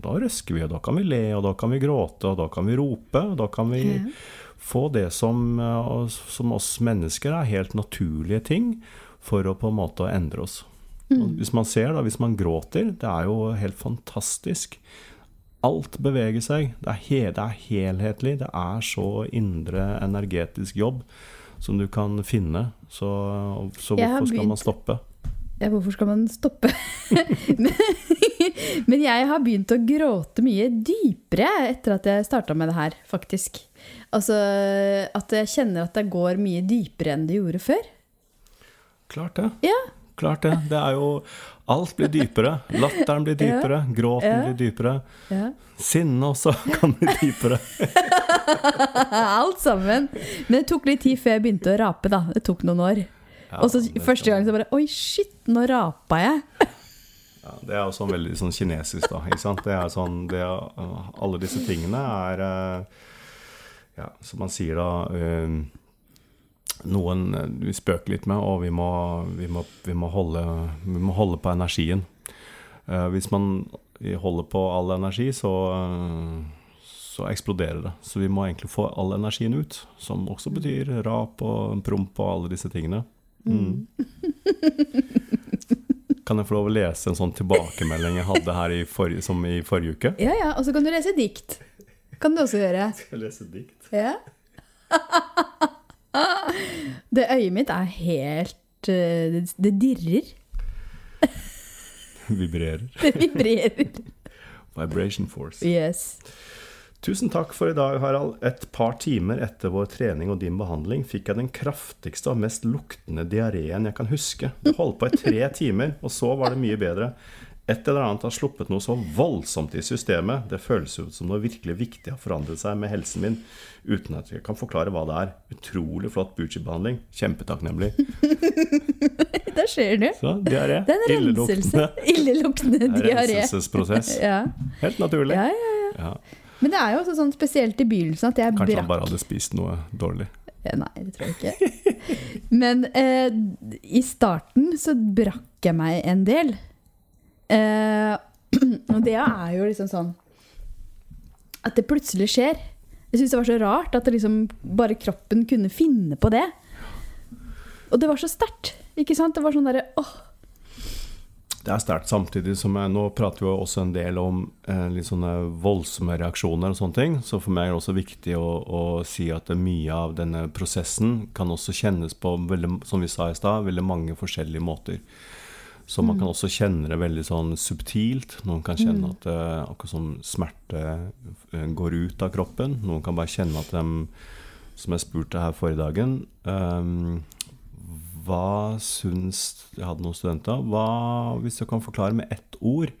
da røsker vi, og da kan vi le, og da kan vi gråte, og da kan vi rope, og da kan vi Ja. få det som, eh, som oss mennesker er helt naturlige ting, for å på en måte endre oss. Mm. hvis man ser, da, hvis man gråter, det er jo helt fantastisk. Alt beveger seg. Det er, he det er helhetlig. Det er så indre energetisk jobb som du kan finne. Så, så hvorfor skal man stoppe? Ja, hvorfor skal man stoppe? men, men jeg har begynt å gråte mye dypere etter at jeg starta med det her, faktisk. Altså at jeg kjenner at det går mye dypere enn det gjorde før. Klart det. Ja. Klart det. Det er jo Alt blir dypere. Latteren blir dypere. Gråten Ja. blir dypere. ja. Sinnet også kan bli dypere. Alt sammen. Men det tok litt tid før jeg begynte å rape, da. Det tok noen år. Ja, Og så første gang så bare Oi, shit, nå rapa jeg. Ja, det er jo sånn veldig sånn kinesisk, da. Ikke sant? Det er sånn, det er, alle disse tingene er eh, Ja, som man sier da eh, Noen eh, vi spøker litt med, og vi må, vi må, vi må, holde, vi må holde på energien. Uh, hvis man holder på all energi, så, uh, så eksploderer det. Så vi må egentlig få all energien ut. Som også betyr rap og promp og alle disse tingene. Mm. Kan jeg få lov å lese en sånn tilbakemelding jeg hadde her i forrige, som i forrige uke? Ja, ja. Og så kan du lese dikt. Kan du også gjøre. Skal jeg lese dikt? Ja. Det øyet mitt er helt eh, Det, det dirrer. Vibrerer. Det vibrerer. Vibration force. Yes. Tusen takk for i dag, Harald. Et par timer etter vår trening og din behandling fikk jeg den kraftigste og mest luktende diareen jeg kan huske. Det holdt på i tre timer, og så var det mye bedre. Et eller annet har sluppet noe så voldsomt i systemet. Det føles ut som noe virkelig viktig har forandret seg med helsen min, uten at jeg kan forklare hva det er. Utrolig flott Bucci-behandling. Kjempetakknemlig. Der ser du. Så diaré. Det er en renselse. Illeluktende. Diaré. Renselsesprosess. Ja. Helt naturlig. Ja, ja, ja. Ja. Men det er jo også sånn spesielt i begynnelsen at jeg Kanskje han bare hadde spist noe dårlig. Eh, Nei, det tror jeg ikke. Men eh, i starten så brakk jeg meg en del. Eh, og det er jo liksom sånn At det plutselig skjer. Jeg syns det var så rart at liksom bare kroppen kunne finne på det. Og det var så sterkt. Ikke sant? Det var sånn derre åh, Det er sterkt samtidig som jeg, Nå prater vi også en del om eh, litt sånne voldsomme reaksjoner og sånne ting. Så for meg er det også viktig å, å si at mye av denne prosessen kan også kjennes på, veldig, som vi sa i stad, veldig mange forskjellige måter. Så man kan også kjenne det veldig sånn subtilt. Noen kan kjenne at det, akkurat som smerte eh, går ut av kroppen. Noen kan bare kjenne at de, som jeg spurte her forrige dagen um, Hva syns Jeg hadde noen studenter. Hva, hvis du kan forklare med ett ord,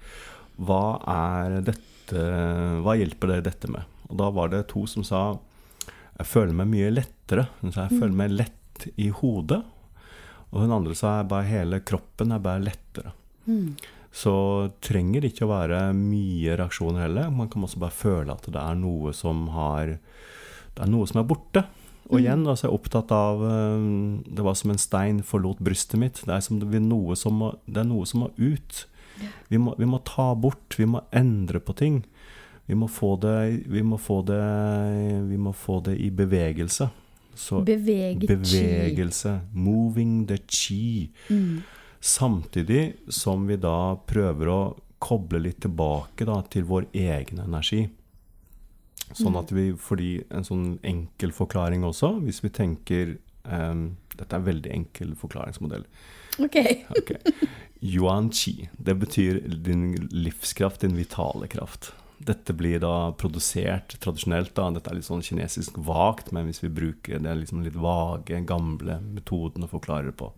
hva er dette Hva hjelper dere dette med? Og da var det to som sa Jeg føler meg mye lettere. Jeg føler meg lett i hodet. Og hun andre sa at hele kroppen er bare lettere. Så trenger ikke å være mye reaksjoner heller. Man kan også bare føle at det er noe som har Det er noe som er borte. Og igjen altså, jeg er opptatt av eh, Det var som en stein forlot brystet mitt. Det er, som det, er noe som må, det er noe som må ut. Vi må, vi må ta bort, vi må endre på ting. Vi må få det, vi må få det, vi må få det i bevegelse. Så beveget chi. bevegelse. Moving the chi. Mm. Samtidig som vi da prøver å koble litt tilbake da, til vår egen energi. Sånn at vi, fordi en sånn enkel forklaring også, hvis vi tenker um, Dette er en veldig enkel forklaringsmodell. Ok. okay. Yuan chi, det betyr din livskraft, din vitale kraft. Dette blir da produsert tradisjonelt, da. dette er litt sånn kinesisk vagt, men hvis vi bruker det er liksom litt vage, gamle metoden å forklare det på.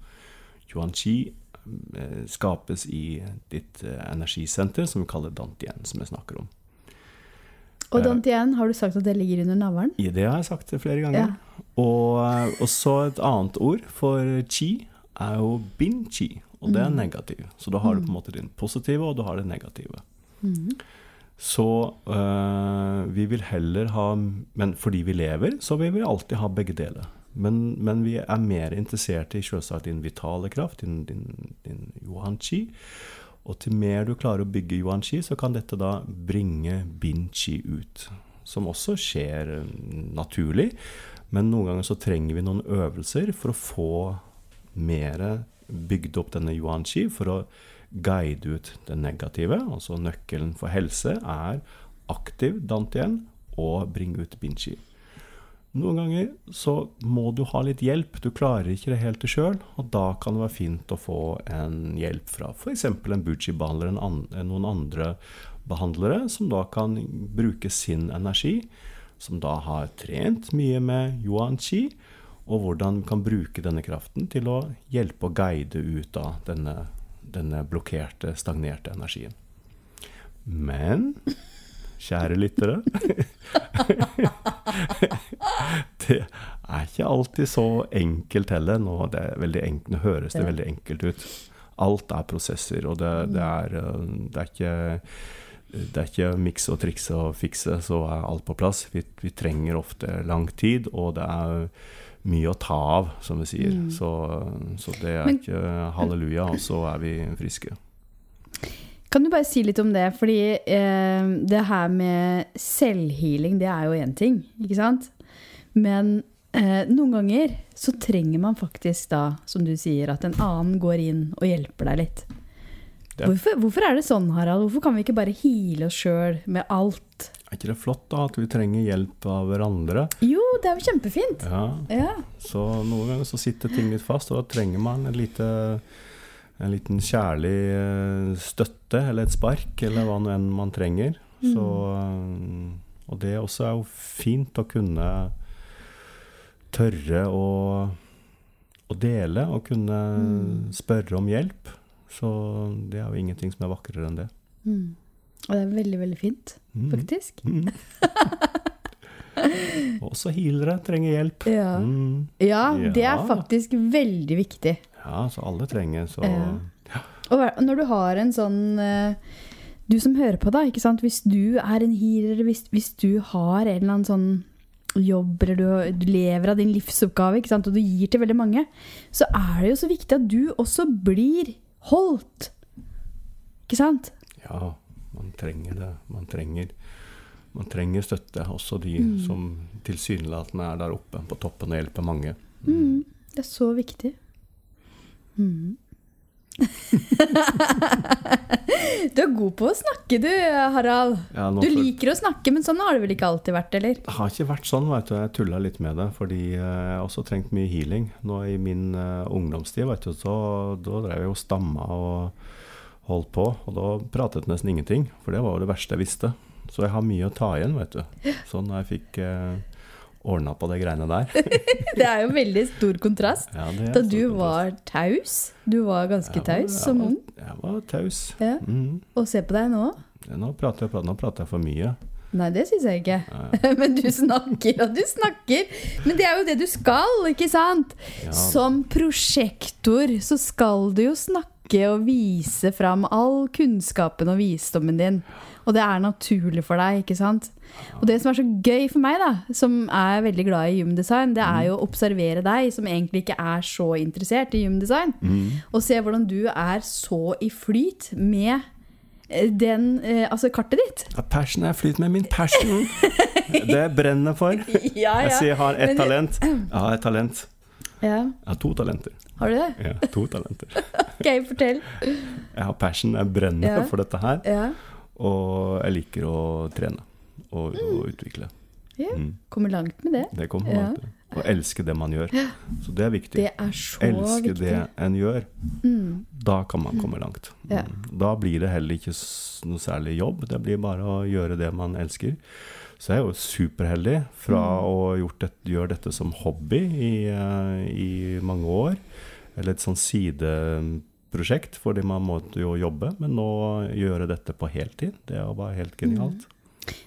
Yuan chi eh, skapes i ditt eh, energisenter, som vi kaller dantien, som jeg snakker om. Og Dantien, har du sagt at det ligger under navlen? Ja, det har jeg sagt flere ganger. Og, eh, og så et annet ord for chi er jo bin chi, og det er negativ. Så da har du på en måte din positive, og du har det negative. Så øh, vi vil heller ha Men fordi vi lever, så vil vi alltid ha begge deler. Men, men vi er mer interessert i selvsagt din vitale kraft, din, din, din yuan chi. Og til mer du klarer å bygge yuan chi, så kan dette da bringe bin chi ut. Som også skjer eh, naturlig. Men noen ganger så trenger vi noen øvelser for å få mer bygd opp denne yuan chi, for å guide ut det negative. Altså nøkkelen for helse er aktiv dantien og bring ut binchi. Noen ganger så må du ha litt hjelp. Du klarer ikke det helt sjøl, og da kan det være fint å få en hjelp fra f.eks. en buchi-behandler, eller noen andre behandlere, som da kan bruke sin energi, som da har trent mye med yuan chi, og hvordan kan bruke denne kraften til å hjelpe og guide ut av denne, denne blokkerte, stagnerte energien. Men kjære lyttere Det er ikke alltid så enkelt heller. Nå, det veldig nå høres det veldig enkelt ut. Alt er prosesser, og det, det, er, det er ikke det er ikke mikse og trikse og fikse, så er alt på plass. Vi, vi, trenger ofte lang tid, og det er mye å ta av, som vi sier. Mm. Så, så, det er Men- ikke halleluja, og så er vi friske. Kan du bare si litt om det? Fordi eh, det her med selvhealing, det er jo én ting, ikke sant? Men eh, noen ganger så trenger man faktisk da, som du sier, at en annen går inn og hjelper deg litt. Hvorfor, hvorfor er det sånn, Harald? Hvorfor kan vi ikke bare heale oss sjøl med alt? Er ikke det flott da, at vi trenger hjelp av hverandre? Jo, det er jo kjempefint. Ja, Ja. Så noen ganger så sitter ting litt fast, og da trenger man en, lite, en liten kjærlig eh, støtte, eller et spark, eller hva nå enn man trenger. Så, eh, og det også er jo fint å kunne tørre å, å dele, og kunne spørre om hjelp. Så det er jo ingenting som er vakrere enn det. Mm. Og det er veldig, veldig fint, Mm. faktisk. Mm. Også healere trenger hjelp. Ja. Mm. ja, det er faktisk veldig viktig. Ja, så alle trenger, så Ja. Og når du har en sånn eh, Du som hører på, da. Hvis du er en healer, hvis, hvis du har en eller annen sånn jobb, eller du, du lever av din livsoppgave, ikke sant? og du gir til veldig mange, så er det jo så viktig at du også blir holdt. Ikke sant? Ja, man trenger det. Man trenger, man trenger støtte. Også de Mm. som tilsynelatende er der oppe på toppen og hjelper mange. Mm, det er så viktig. Mm. du er god på å snakke, du, Harald. Ja, Du liker å snakke, men sånn har det vel ikke alltid vært, eller? Det har ikke vært sånn, veit du. Jeg tulla litt med det. Fordi eh, jeg har også trengt mye healing. Nå i min uh, ungdomstid, veit du, så da drev jeg og stamma og holdt på. Og da pratet nesten ingenting, for det var jo det verste jeg visste. Så jeg har mye å ta igjen, vet du. Sånn jeg fikk eh, ordna på de greiene der Det er jo veldig stor kontrast. ja, Da du kontrast. var taus. Du var ganske var- taus som ung. Jeg var taus. Ja. Mm. Og se på deg nå. Nå prater jeg, nå prater jeg for mye. Nei, det syns jeg ikke. Men du snakker og du snakker. Men det er jo det du skal, ikke sant? Ja. Som prosjektor så skal du jo snakke og vise fram all kunnskapen og visdommen din. Og det er naturlig for deg, ikke sant? Og det som er så gøy for meg, da, som er veldig glad i gymdesign, det er jo å observere deg, som egentlig ikke er så interessert i gymdesign, mm. og se hvordan du er så i flyt med eh, den, eh, altså kartet ditt. Ja, Passion er flyt med min passion. Det jeg brenner for. Ja, Jeg sier jeg har ett talent. Jeg har et talent. Ja, Jeg har to talenter. har du det? Ja, to talenter. Ok, fortell. Jeg har passion, jeg brenner Ja. for dette her. Ja. Og jeg liker å trene og, og utvikle. Ja, Mm. kommer langt med det. Det kommer Ja. med. Og elske det man gjør. Så det er viktig. Det er så Elske viktig. det en gjør. Mm. Da kan man komme langt. Mm. Da blir det heller ikke noe særlig jobb. Det blir bare å gjøre det man elsker. Så jeg er jo superheldig fra Mm. å gjort det, gjøre dette som hobby i, eh, i mange år. Eller et sånn sideprosjekt, fordi man må jo jobbe. Men nå gjøre dette på heltid, det var helt genialt.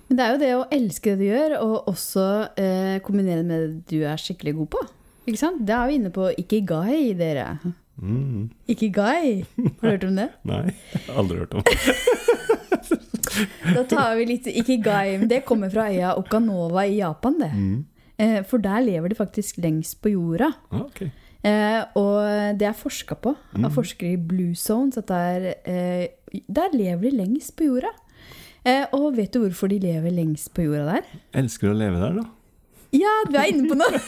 Men det er jo det å elske det du gjør, og også eh, kombinere det med det du er skikkelig god på. Ikke sant? Det er vi inne på ikigai, dere. Mm. Ikigai, har du hørt om det? Nei, aldri hørt om. Da tar vi litt ikigai. Men det kommer fra øya Okanova i Japan, det. Mm. Eh, for der lever de faktisk lengst på jorda. Ah, ok. Eh, og det er forska på Mm. av forskere i Blue Zones. At der, eh, der lever de lengst på jorda. Eh, og vet du hvorfor de lever lengst på jorda der? Elsker å leve der, da. Ja, du er inne på noe!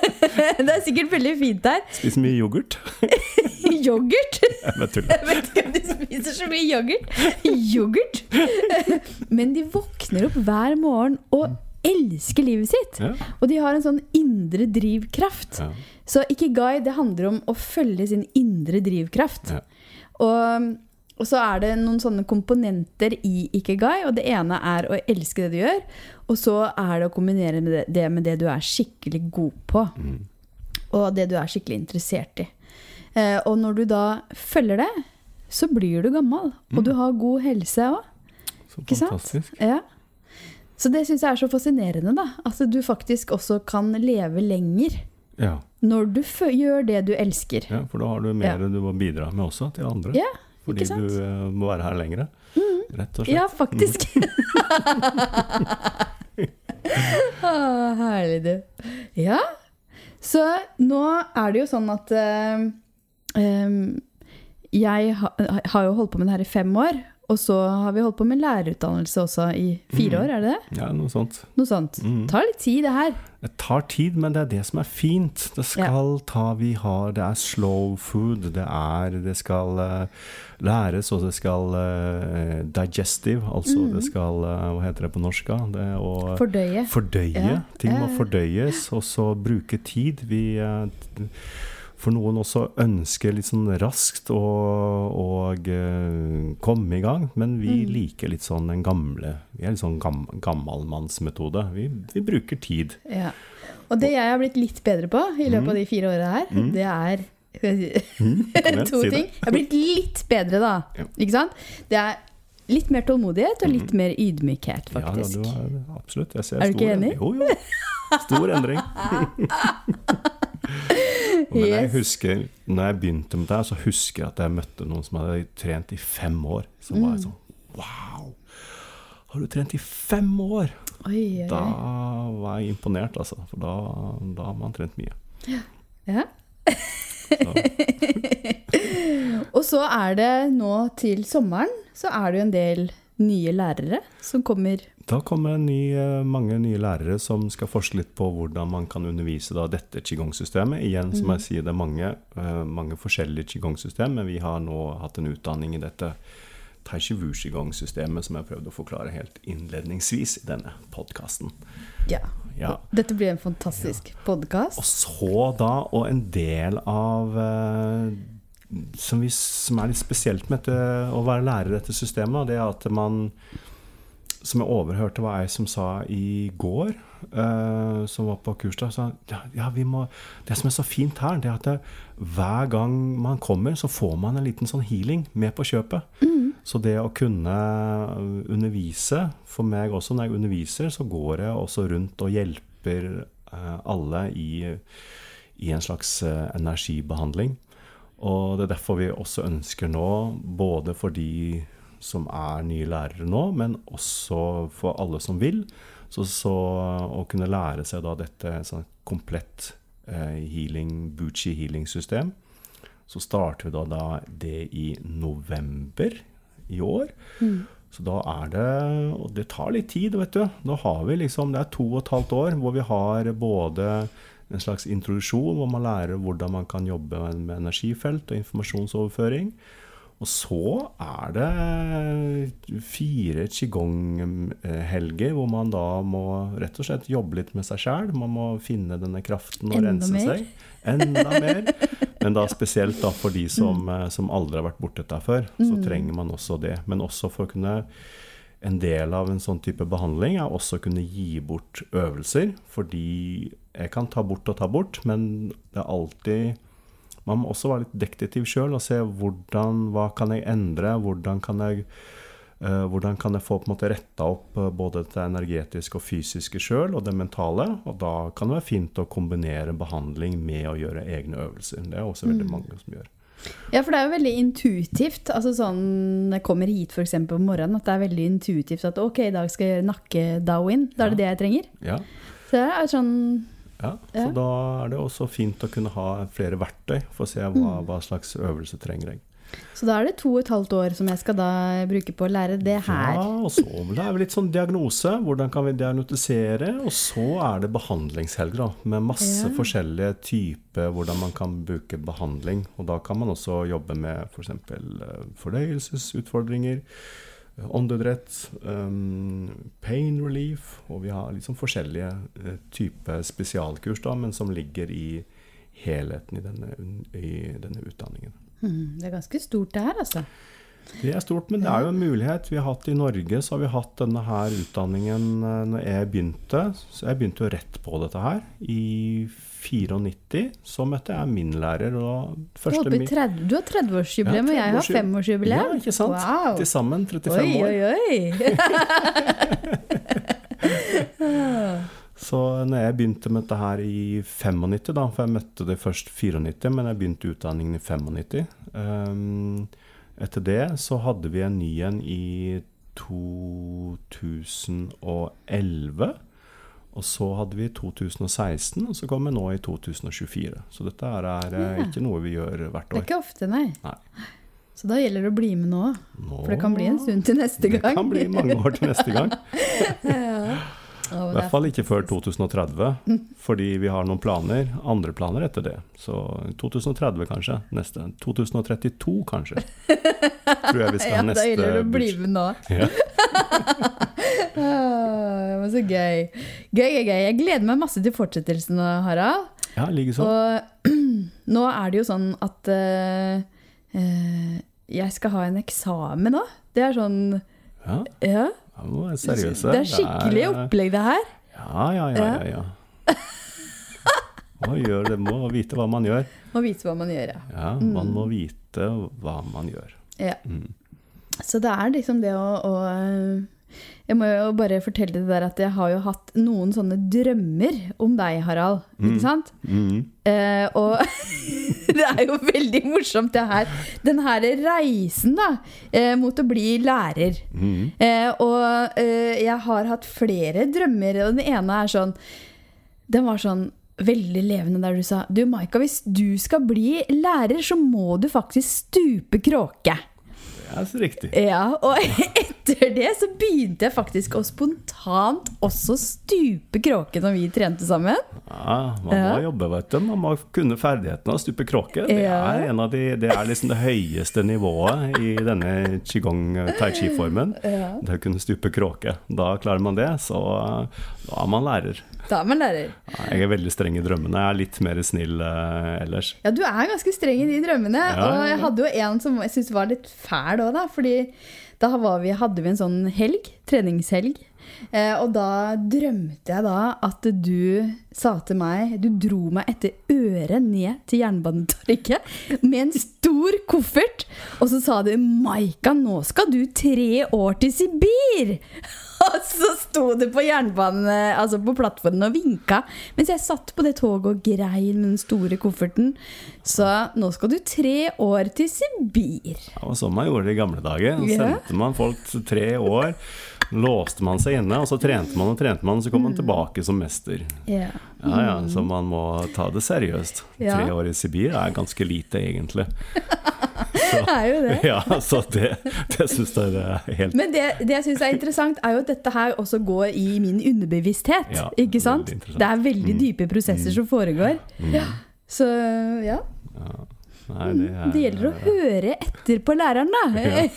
det er sikkert veldig fint der. Spiser mye yoghurt. Yoghurt! Jeg vet ikke om de spiser så mye yoghurt. Yoghurt! Men de våkner opp hver morgen og elsker livet sitt. Ja. Og de har en sånn indre drivkraft. Ja. Så ikigai det handler om å følge sin indre drivkraft. Ja. Og, og så er det noen sånne komponenter i ikigai, og det ene er å elske det du gjør, og så er det å kombinere med det, det med det du er skikkelig god på, Mm. og det du er skikkelig interessert i. Eh, og når du da følger det, så blir du gammel, og du har god helse òg. Så Ikke sant? fantastisk. Ja. Så det syns jeg er så fascinerende, da. At du faktisk også kan leve lenger Ja. når du gjør det du elsker. ja, for da har du mer Ja. du må bidra med også til andre. Ja, fordi? Mm. du eh, må være her lenger. Rett og slett. Ja, faktisk. ah, herlig, du. Ja. Så nå er det jo sånn at uh, um, Jeg ha, har jo holdt på med det her i fem år. Og så har vi holdt på med lærerutdannelse også i fire Mhm. år, er det det? Ja, noe sånt. Noe sånt. Mm. Tar litt tid, det her. Det tar tid, men det er det som er fint. Det skal ta Vi har Det er slow food. Det er Det skal uh, læres, og det skal uh, digestive. Altså mm. det skal uh, Hva heter det på norsk? Det å Fordøye. Fordøye. Ja. Ting må Ja, ja. fordøyes, og så bruke tid. Vi For noen også ønsker litt sånn raskt å og, eh, komme i gang, men vi Mm. liker litt sånn den gamle Vi er litt sånn gam, gammalmannsmetode. Vi, vi bruker tid. Ja. Og det jeg har blitt litt bedre på i løpet av de fire åra her, mm. det er Mm, to ting. Jeg har blitt litt bedre, da. Ja. Ikke sant? Det er litt mer tålmodighet og litt mer ydmykhet, Ja, da, faktisk. du er, absolutt. Jeg ser Er du stor ikke enig? Jo, jo. Stor endring. Men jeg husker, når jeg begynte med det, så husker jeg at jeg møtte noen som hadde trent i fem år. Så var Mm. sånn Wow! Har du trent i fem år? Oi, oi, Da var jeg imponert, altså. For da, da har man trent mye. Ja. Så, Og så er det nå til sommeren, så er det jo en del nye lærere som kommer. Da kommer ny, eh, mange nye lærere som skal forske litt på hvordan man kan undervise da, dette qigong-systemet. Igjen, som jeg sier, det er mange, eh, mange forskjellige qigong-system, men vi har nå hatt en utdanning i dette Tai Chi Wu Qigong-systemet som jeg prøvde å forklare helt innledningsvis i denne podkasten. Ja. Ja. Dette blir en fantastisk podkast. Og så da, og en del av eh, som, vi, som er litt spesielt med dette, å være lærer i dette systemet, det er at man Som jeg overhørte var ei som sa i går, eh, som var på kurs da, sa ja, ja, vi må, Det som er så fint her, det er at det, hver gang man kommer, så får man en liten sånn healing med på kjøpet. Så det å kunne undervise, for meg også når jeg underviser, så går jeg også rundt og hjelper eh, alle i, i en slags eh, energibehandling. Og det er derfor vi også ønsker nå, både for de som er nye lærere nå, men også for alle som vil, så, så å kunne lære seg da dette sånn komplett eh, healing, Buchi healing-system. Så starter vi da, da det i november i år. Så da er det Og det tar litt tid, vet du. Nå har vi liksom Det er to og et halvt år hvor vi har både en slags introduksjon, hvor man lærer hvordan man kan jobbe med energifelt og informasjonsoverføring. Og så er det fire qigong-helger hvor man da må rett og slett jobbe litt med seg sjæl. Man må finne denne kraften og Enda rense mer. seg. Enda mer. Men da spesielt da for de som, eh, som aldri har vært borti dette før, så trenger man også det. Men også for å kunne en del av en sånn type behandling er også å kunne gi bort øvelser. Fordi jeg kan ta bort og ta bort, men det er alltid Man må også være litt detektiv sjøl og se hvordan, hva kan jeg endre, hvordan kan jeg eh, hvordan kan jeg få på en måte retta opp eh, både det energetiske og fysiske sjøl, og det mentale? Og da kan det være fint å kombinere behandling med å gjøre egne øvelser. Det er også veldig mange som gjør. Ja, for det er jo veldig intuitivt. Altså sånn, når jeg kommer hit eksempel om morgenen, at det er veldig intuitivt at ok, i dag skal jeg gjøre nakke-dowin. Da er det det jeg trenger. Ja. Så det er sånn Ja, så da er det også fint å kunne ha flere verktøy for å se hva, hva slags øvelse trenger jeg. Så da er det to og et halvt år som jeg skal da bruke på å lære det her. Ja, og så er det litt sånn diagnose. Hvordan kan vi diagnotisere? Og så er det behandlingshelg, da. Med masse Ja. forskjellige typer hvordan man kan bruke behandling. Og da kan man også jobbe med f.eks. For fordøyelsesutfordringer. Åndedrett, um, pain relief, og vi har liksom forskjellige eh, typer spesialkurs, da, men som ligger i helheten i denne, i denne utdanningen. Hmm, det er ganske stort det her, altså. Det er stort, men det er jo en mulighet. Vi har hatt I Norge så har vi hatt denne her utdanningen eh, når jeg begynte. Så jeg begynte jo rett på dette her. I 94 så møtte jeg min lærer. Og Du, første holdt på i mi- 30, du har 30-årsjubileum, Ja, og jeg har 5-årsjubileum. Ja, ikke sant? Wow. Til sammen 35 Oi, år. oi, oi. Så når jeg begynte med dette her i 95, da, for jeg møtte det først 94, men jeg begynte utdanningen i 95. Um, etter det så hadde vi en ny en i 2011. Og så hadde vi 2016, og så kom vi nå i 2024. Så dette er, er eh, Ja. ikke noe vi gjør hvert år. Det er ikke ofte, nei. Nei. Så da gjelder det å bli med nå. Nå, For det kan bli en stund til neste gang. Det kan bli mange år til neste gang. ja. Å, I hvert er fall ikke før 2030, fordi vi har noen planer, andre planer etter det. Så 2030 kanskje, neste. 2032 kanskje. Tror jeg vi skal Ja, ha da neste gjelder det å bli med nå. Ja. Ah, Det var så gøy. Gøy, gøy, gøy. Jeg gleder meg masse til fortsettelsen, Harald. ja, likeså. Og nå er det jo sånn at uh, uh, jeg skal ha en eksamen nå. Det er sånn Ja, Ja. Ja, er seriøse. Det er skikkelig opplegg, det her. Ja, ja, ja, ja, ja. Man gjør, det, må vite hva man gjør. Må vite hva man gjør, ja. Ja, man må vite hva man gjør. ja. Mm. Så det er liksom det å, å Jeg må jo bare fortelle det der at jeg har jo hatt noen sånne drømmer om deg, Harald. Ikke sant? Mm. Eh, og det er jo veldig morsomt, det her. Den her reisen da, eh, mot å bli lærer. Mm. Eh, og eh, jeg har hatt flere drømmer, og den ene er sånn Den var sånn veldig levende der du sa Du, Maika, hvis du skal bli lærer, så må du faktisk stupe kråke. Er så riktig. Ja, og etter det så begynte jeg faktisk å spontant også stupe kråke når vi trente sammen. Ja, man må Ja. jobbe, vet du. Man må kunne ferdighetene å stupe kråke. Det Ja. er, en av de, det er liksom det høyeste nivået i denne qigong tai chi-formen. Det å kunne stupe kråke. Da klarer man det, så da er man lærer. Da er lærer. Ja, Jeg er veldig streng i drømmene. Jeg er litt mer snill eh, ellers. Ja, du er ganske streng i de drømmene. Ja, Og jeg hadde jo en som jeg syntes var litt fæl òg, da. Fordi da var vi, hadde vi en sånn helg, treningshelg. Eh, og da drømte jeg da at du sa til meg Du dro meg etter øret ned til Jernbanetorget med en stor koffert. Og så sa du 'Maika, nå skal du tre år til Sibir'. Og så sto du på jernbanen, altså på plattformen og vinka mens jeg satt på det toget og grein med den store kofferten. Så nå skal du tre år til Sibir. Det var sånn man gjorde det i gamle dager. Så Ja. sendte man folk tre år, låste man seg inne, og så trente man og trente man, og så kom man Mm. tilbake som mester. Ja. Ja, ja, Så man må ta det seriøst. Ja. Tre år i Sibir er ganske lite, egentlig. Det er jo det. Ja, så det, det syns jeg er helt Men det, det jeg syns er interessant, er jo at dette her også går i min underbevissthet. Ja, ikke sant? Det er veldig Mm. dype prosesser som foregår. Ja. Så ja. Nei, det, er, Det gjelder å høre etter på læreren, da. Ja.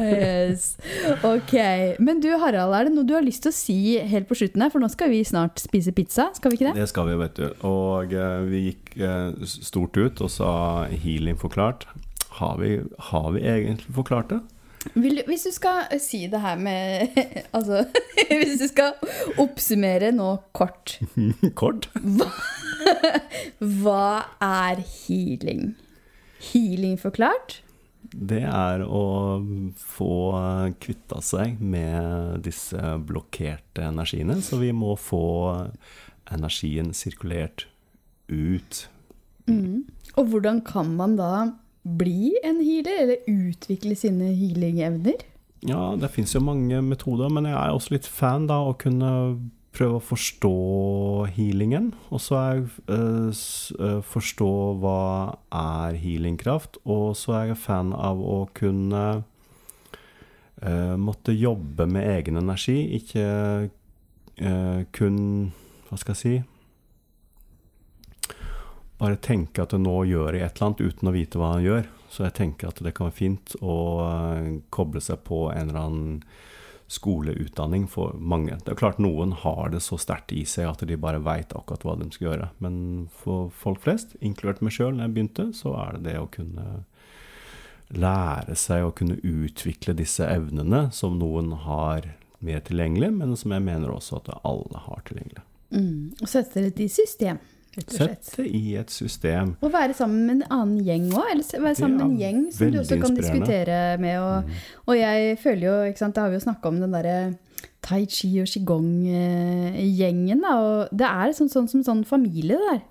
yes. Ok. Men du Harald, er det noe du har lyst til å si helt på slutten her? For nå skal vi snart spise pizza, skal vi ikke det? Det skal vi, vet du. Og eh, vi gikk eh, stort ut og sa healing forklart. Har vi, har vi egentlig forklart det? Vil, hvis du skal si det her med Altså, hvis du skal oppsummere nå kort Kort? Hva er healing? Healing forklart? Det er å få kvitta seg med disse blokkerte energiene. Så vi må få energien sirkulert ut. Mm. Og hvordan kan man da bli en healer, eller utvikle sine healing-evner? Ja, det fins jo mange metoder, men jeg er også litt fan da å kunne prøve å forstå healingen. Og så er jeg eh, eh, forstå hva er healingkraft, og så er jeg fan av å kunne eh, måtte jobbe med egen energi, ikke eh, kun Hva skal jeg si? Bare tenke at nå gjør jeg et eller annet uten å vite hva han gjør. Så jeg tenker at det kan være fint å eh, koble seg på en eller annen skoleutdanning for mange. Det er klart noen har det så sterkt i seg at de bare veit akkurat hva de skal gjøre. Men for folk flest, inkludert meg sjøl når jeg begynte, så er det det å kunne lære seg å kunne utvikle disse evnene som noen har mer tilgjengelig, men som jeg mener også at alle har tilgjengelig. Mm. Og sette det i system, Sett det i et system. Og være sammen med en annen gjeng òg, eller være sammen med en gjeng som du også kan diskutere med. Og, og jeg føler jo, ikke sant, det har vi jo snakka om den derre tai chi og qigong-gjengen. Og det er sånn, sånn som sånn familie, det der.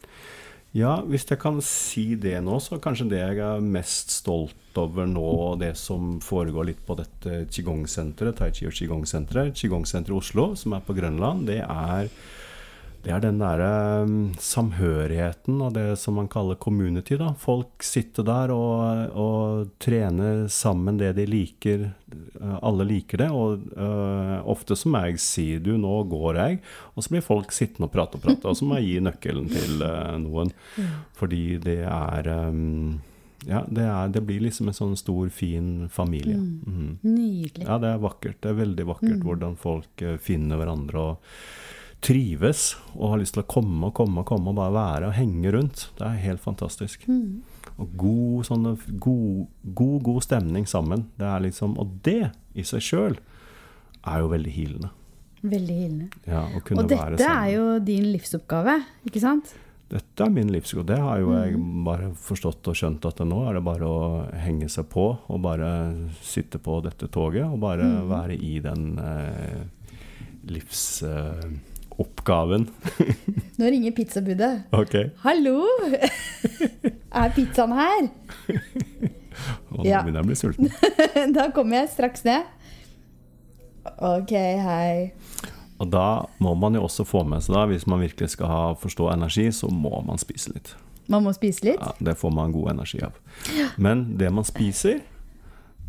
Ja, hvis jeg kan si det nå, så kanskje det jeg er mest stolt over nå, det som foregår litt på dette qigong-senteret, tai chi og qigong-senteret, qigong-senteret Oslo, som er på Grønland, det er, det er den derre um, samhørigheten og det som man kaller community, da. Folk sitter der og, og trener sammen det de liker. Uh, Alle liker det, og uh, ofte som jeg sier du, nå går jeg, og så blir folk sittende og prate og prate, og så må jeg gi nøkkelen til uh, noen. Fordi det er um, Ja, det, er, det blir liksom en sånn stor, fin familie. Mm. Nydelig. Ja, det er vakkert. Det er veldig vakkert hvordan folk eh, finner hverandre og trives og har lyst til å komme og komme og komme og bare være og henge rundt. Det er helt fantastisk. Mm. Og god, sånne, god, god, god stemning sammen. Det er liksom, og det i seg sjøl er jo veldig healende. Veldig healende. Ja, Og dette er jo din livsoppgave, ikke sant? dette er min livsgod. Det har jo jeg Mm. bare forstått og skjønt at nå er det bare å henge seg på og bare sitte på dette toget og bare Mm. være i den eh, livsoppgaven. Nå ringer pizzabudet. ok. Hallo! er pizzaen her? Og nå Ja. begynner jeg å bli sulten. da kommer jeg straks ned. Ok, hei. Og da må man jo også få med seg, da, hvis man virkelig skal ha, forstå energi, så må man spise litt. Man må spise litt. Ja, det får man god energi av. Men det man spiser,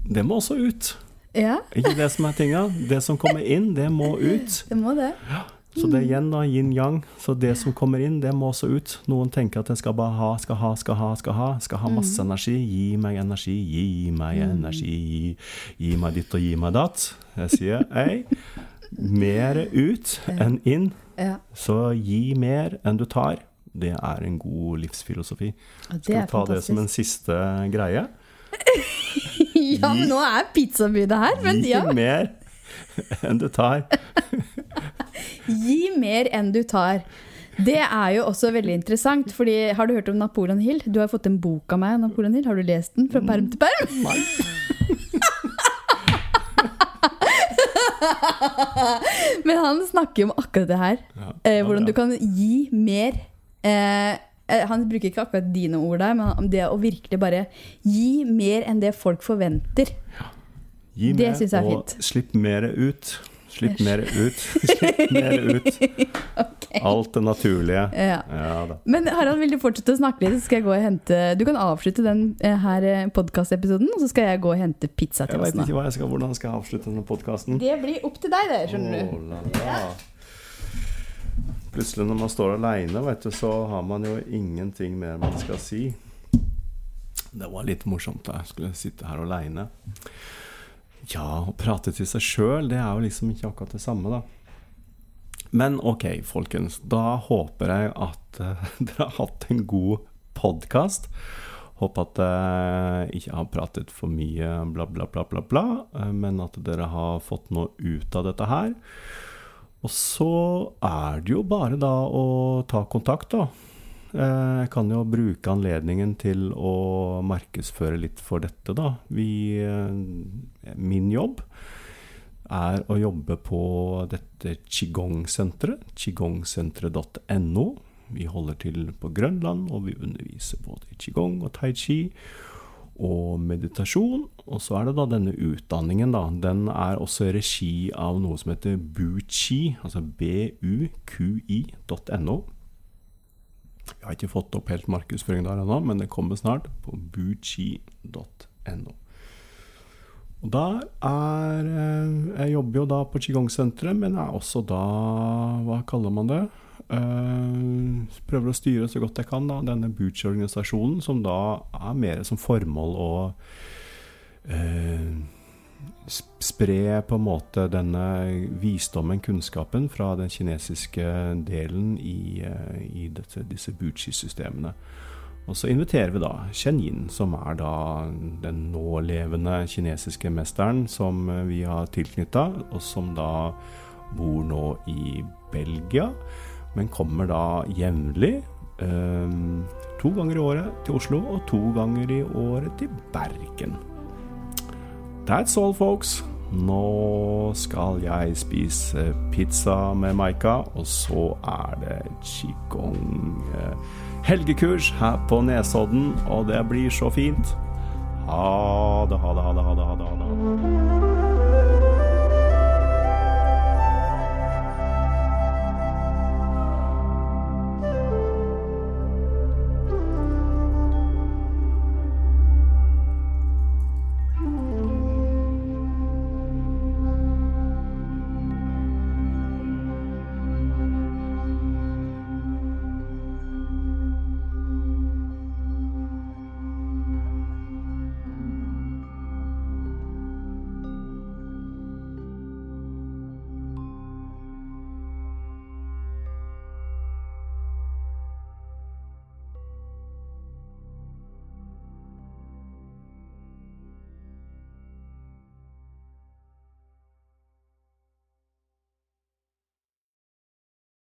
det må også ut. Ja, Ikke det som er tinga. Det som kommer inn, det må ut. det må det. Så det er igjen da yin-yang. Så det som kommer inn, det må også ut. Noen tenker at jeg skal bare ha, skal ha, skal ha, skal ha. Skal ha masse energi. Gi meg energi, gi meg energi. Gi, gi meg ditt og gi meg datt. Jeg sier ei, mer ut enn inn. Så gi mer enn du tar. Det er en god livsfilosofi. Skal vi ta det som en siste greie? Ja, men nå er pizzabudet her, men Gi mer enn du tar. Gi mer enn du tar. Det er jo også veldig interessant, fordi har du hørt om Napoleon Hill? Du har fått en bok av meg, Napoleon Hill. Har du lest den fra perm til perm? Nei. Men han snakker om akkurat det her. Ja, det hvordan du kan gi mer. Eh, eh, han bruker ikke akkurat dine ord der, men om det å virkelig bare gi mer enn det folk forventer. Gi Det mer, jeg er og slipp mer ut. Slipp mer ut. Slipp mer ut. Alt det naturlige. Ja. Ja. Men Harald, vil du fortsette å snakke litt? Så skal jeg gå og hente Du kan avslutte den eh, her podkastepisoden, og så skal jeg gå og hente pizza til oss veit vet ikke jeg skal, hvordan skal jeg avslutte denne podkasten. Det blir opp til deg, det, skjønner du. Plutselig når man står aleine, vet du, så har man jo ingenting mer man skal si. Det var litt morsomt da jeg skulle sitte her aleine. Ja, å prate til seg sjøl, det er jo liksom ikke akkurat det samme, da. Men ok, folkens. Da håper jeg at eh, dere har hatt en god podkast. Håper at jeg ikke har pratet for mye bla, bla, bla, bla, bla, eh, men at dere har fått noe ut av dette her. Og så er det jo bare da å ta kontakt, da. Eh, Jeg kan jo bruke anledningen til å markedsføre litt for dette, da. Vi, eh, min jobb er å jobbe på dette qigong-senteret, Qigong-senteret.no. Vi holder til på Grønland, og vi underviser både i qigong og tai chi og meditasjon. Og så er det da denne utdanningen, da. Den er også i regi av noe som heter buqi, altså buqi.no. Jeg har ikke fått opp helt markedsføring der ennå, men det kommer snart på buchi.no. Og der er eh, Jeg jobber jo da på Qigong-senteret, men er også da Hva kaller man det? Eh, prøver å styre så godt jeg kan da, denne Buchi-organisasjonen, som da er mer som formål å eh, spre på en måte denne visdommen, kunnskapen, fra den kinesiske delen i, eh, i dette, disse Buchi-systemene. Og så inviterer vi da Chen Yin, som er da den nålevende kinesiske mesteren som eh, vi har tilknytta, og som da bor nå i Belgia, men kommer da jevnlig eh, to ganger i året til Oslo og to ganger i året til Bergen. That's all, folks. Nå skal jeg spise pizza med Maika, og så er det qigong eh, her på Nesodden, og det blir så fint. Ha det, ha det, ha det, ha det. Ha det, ha det.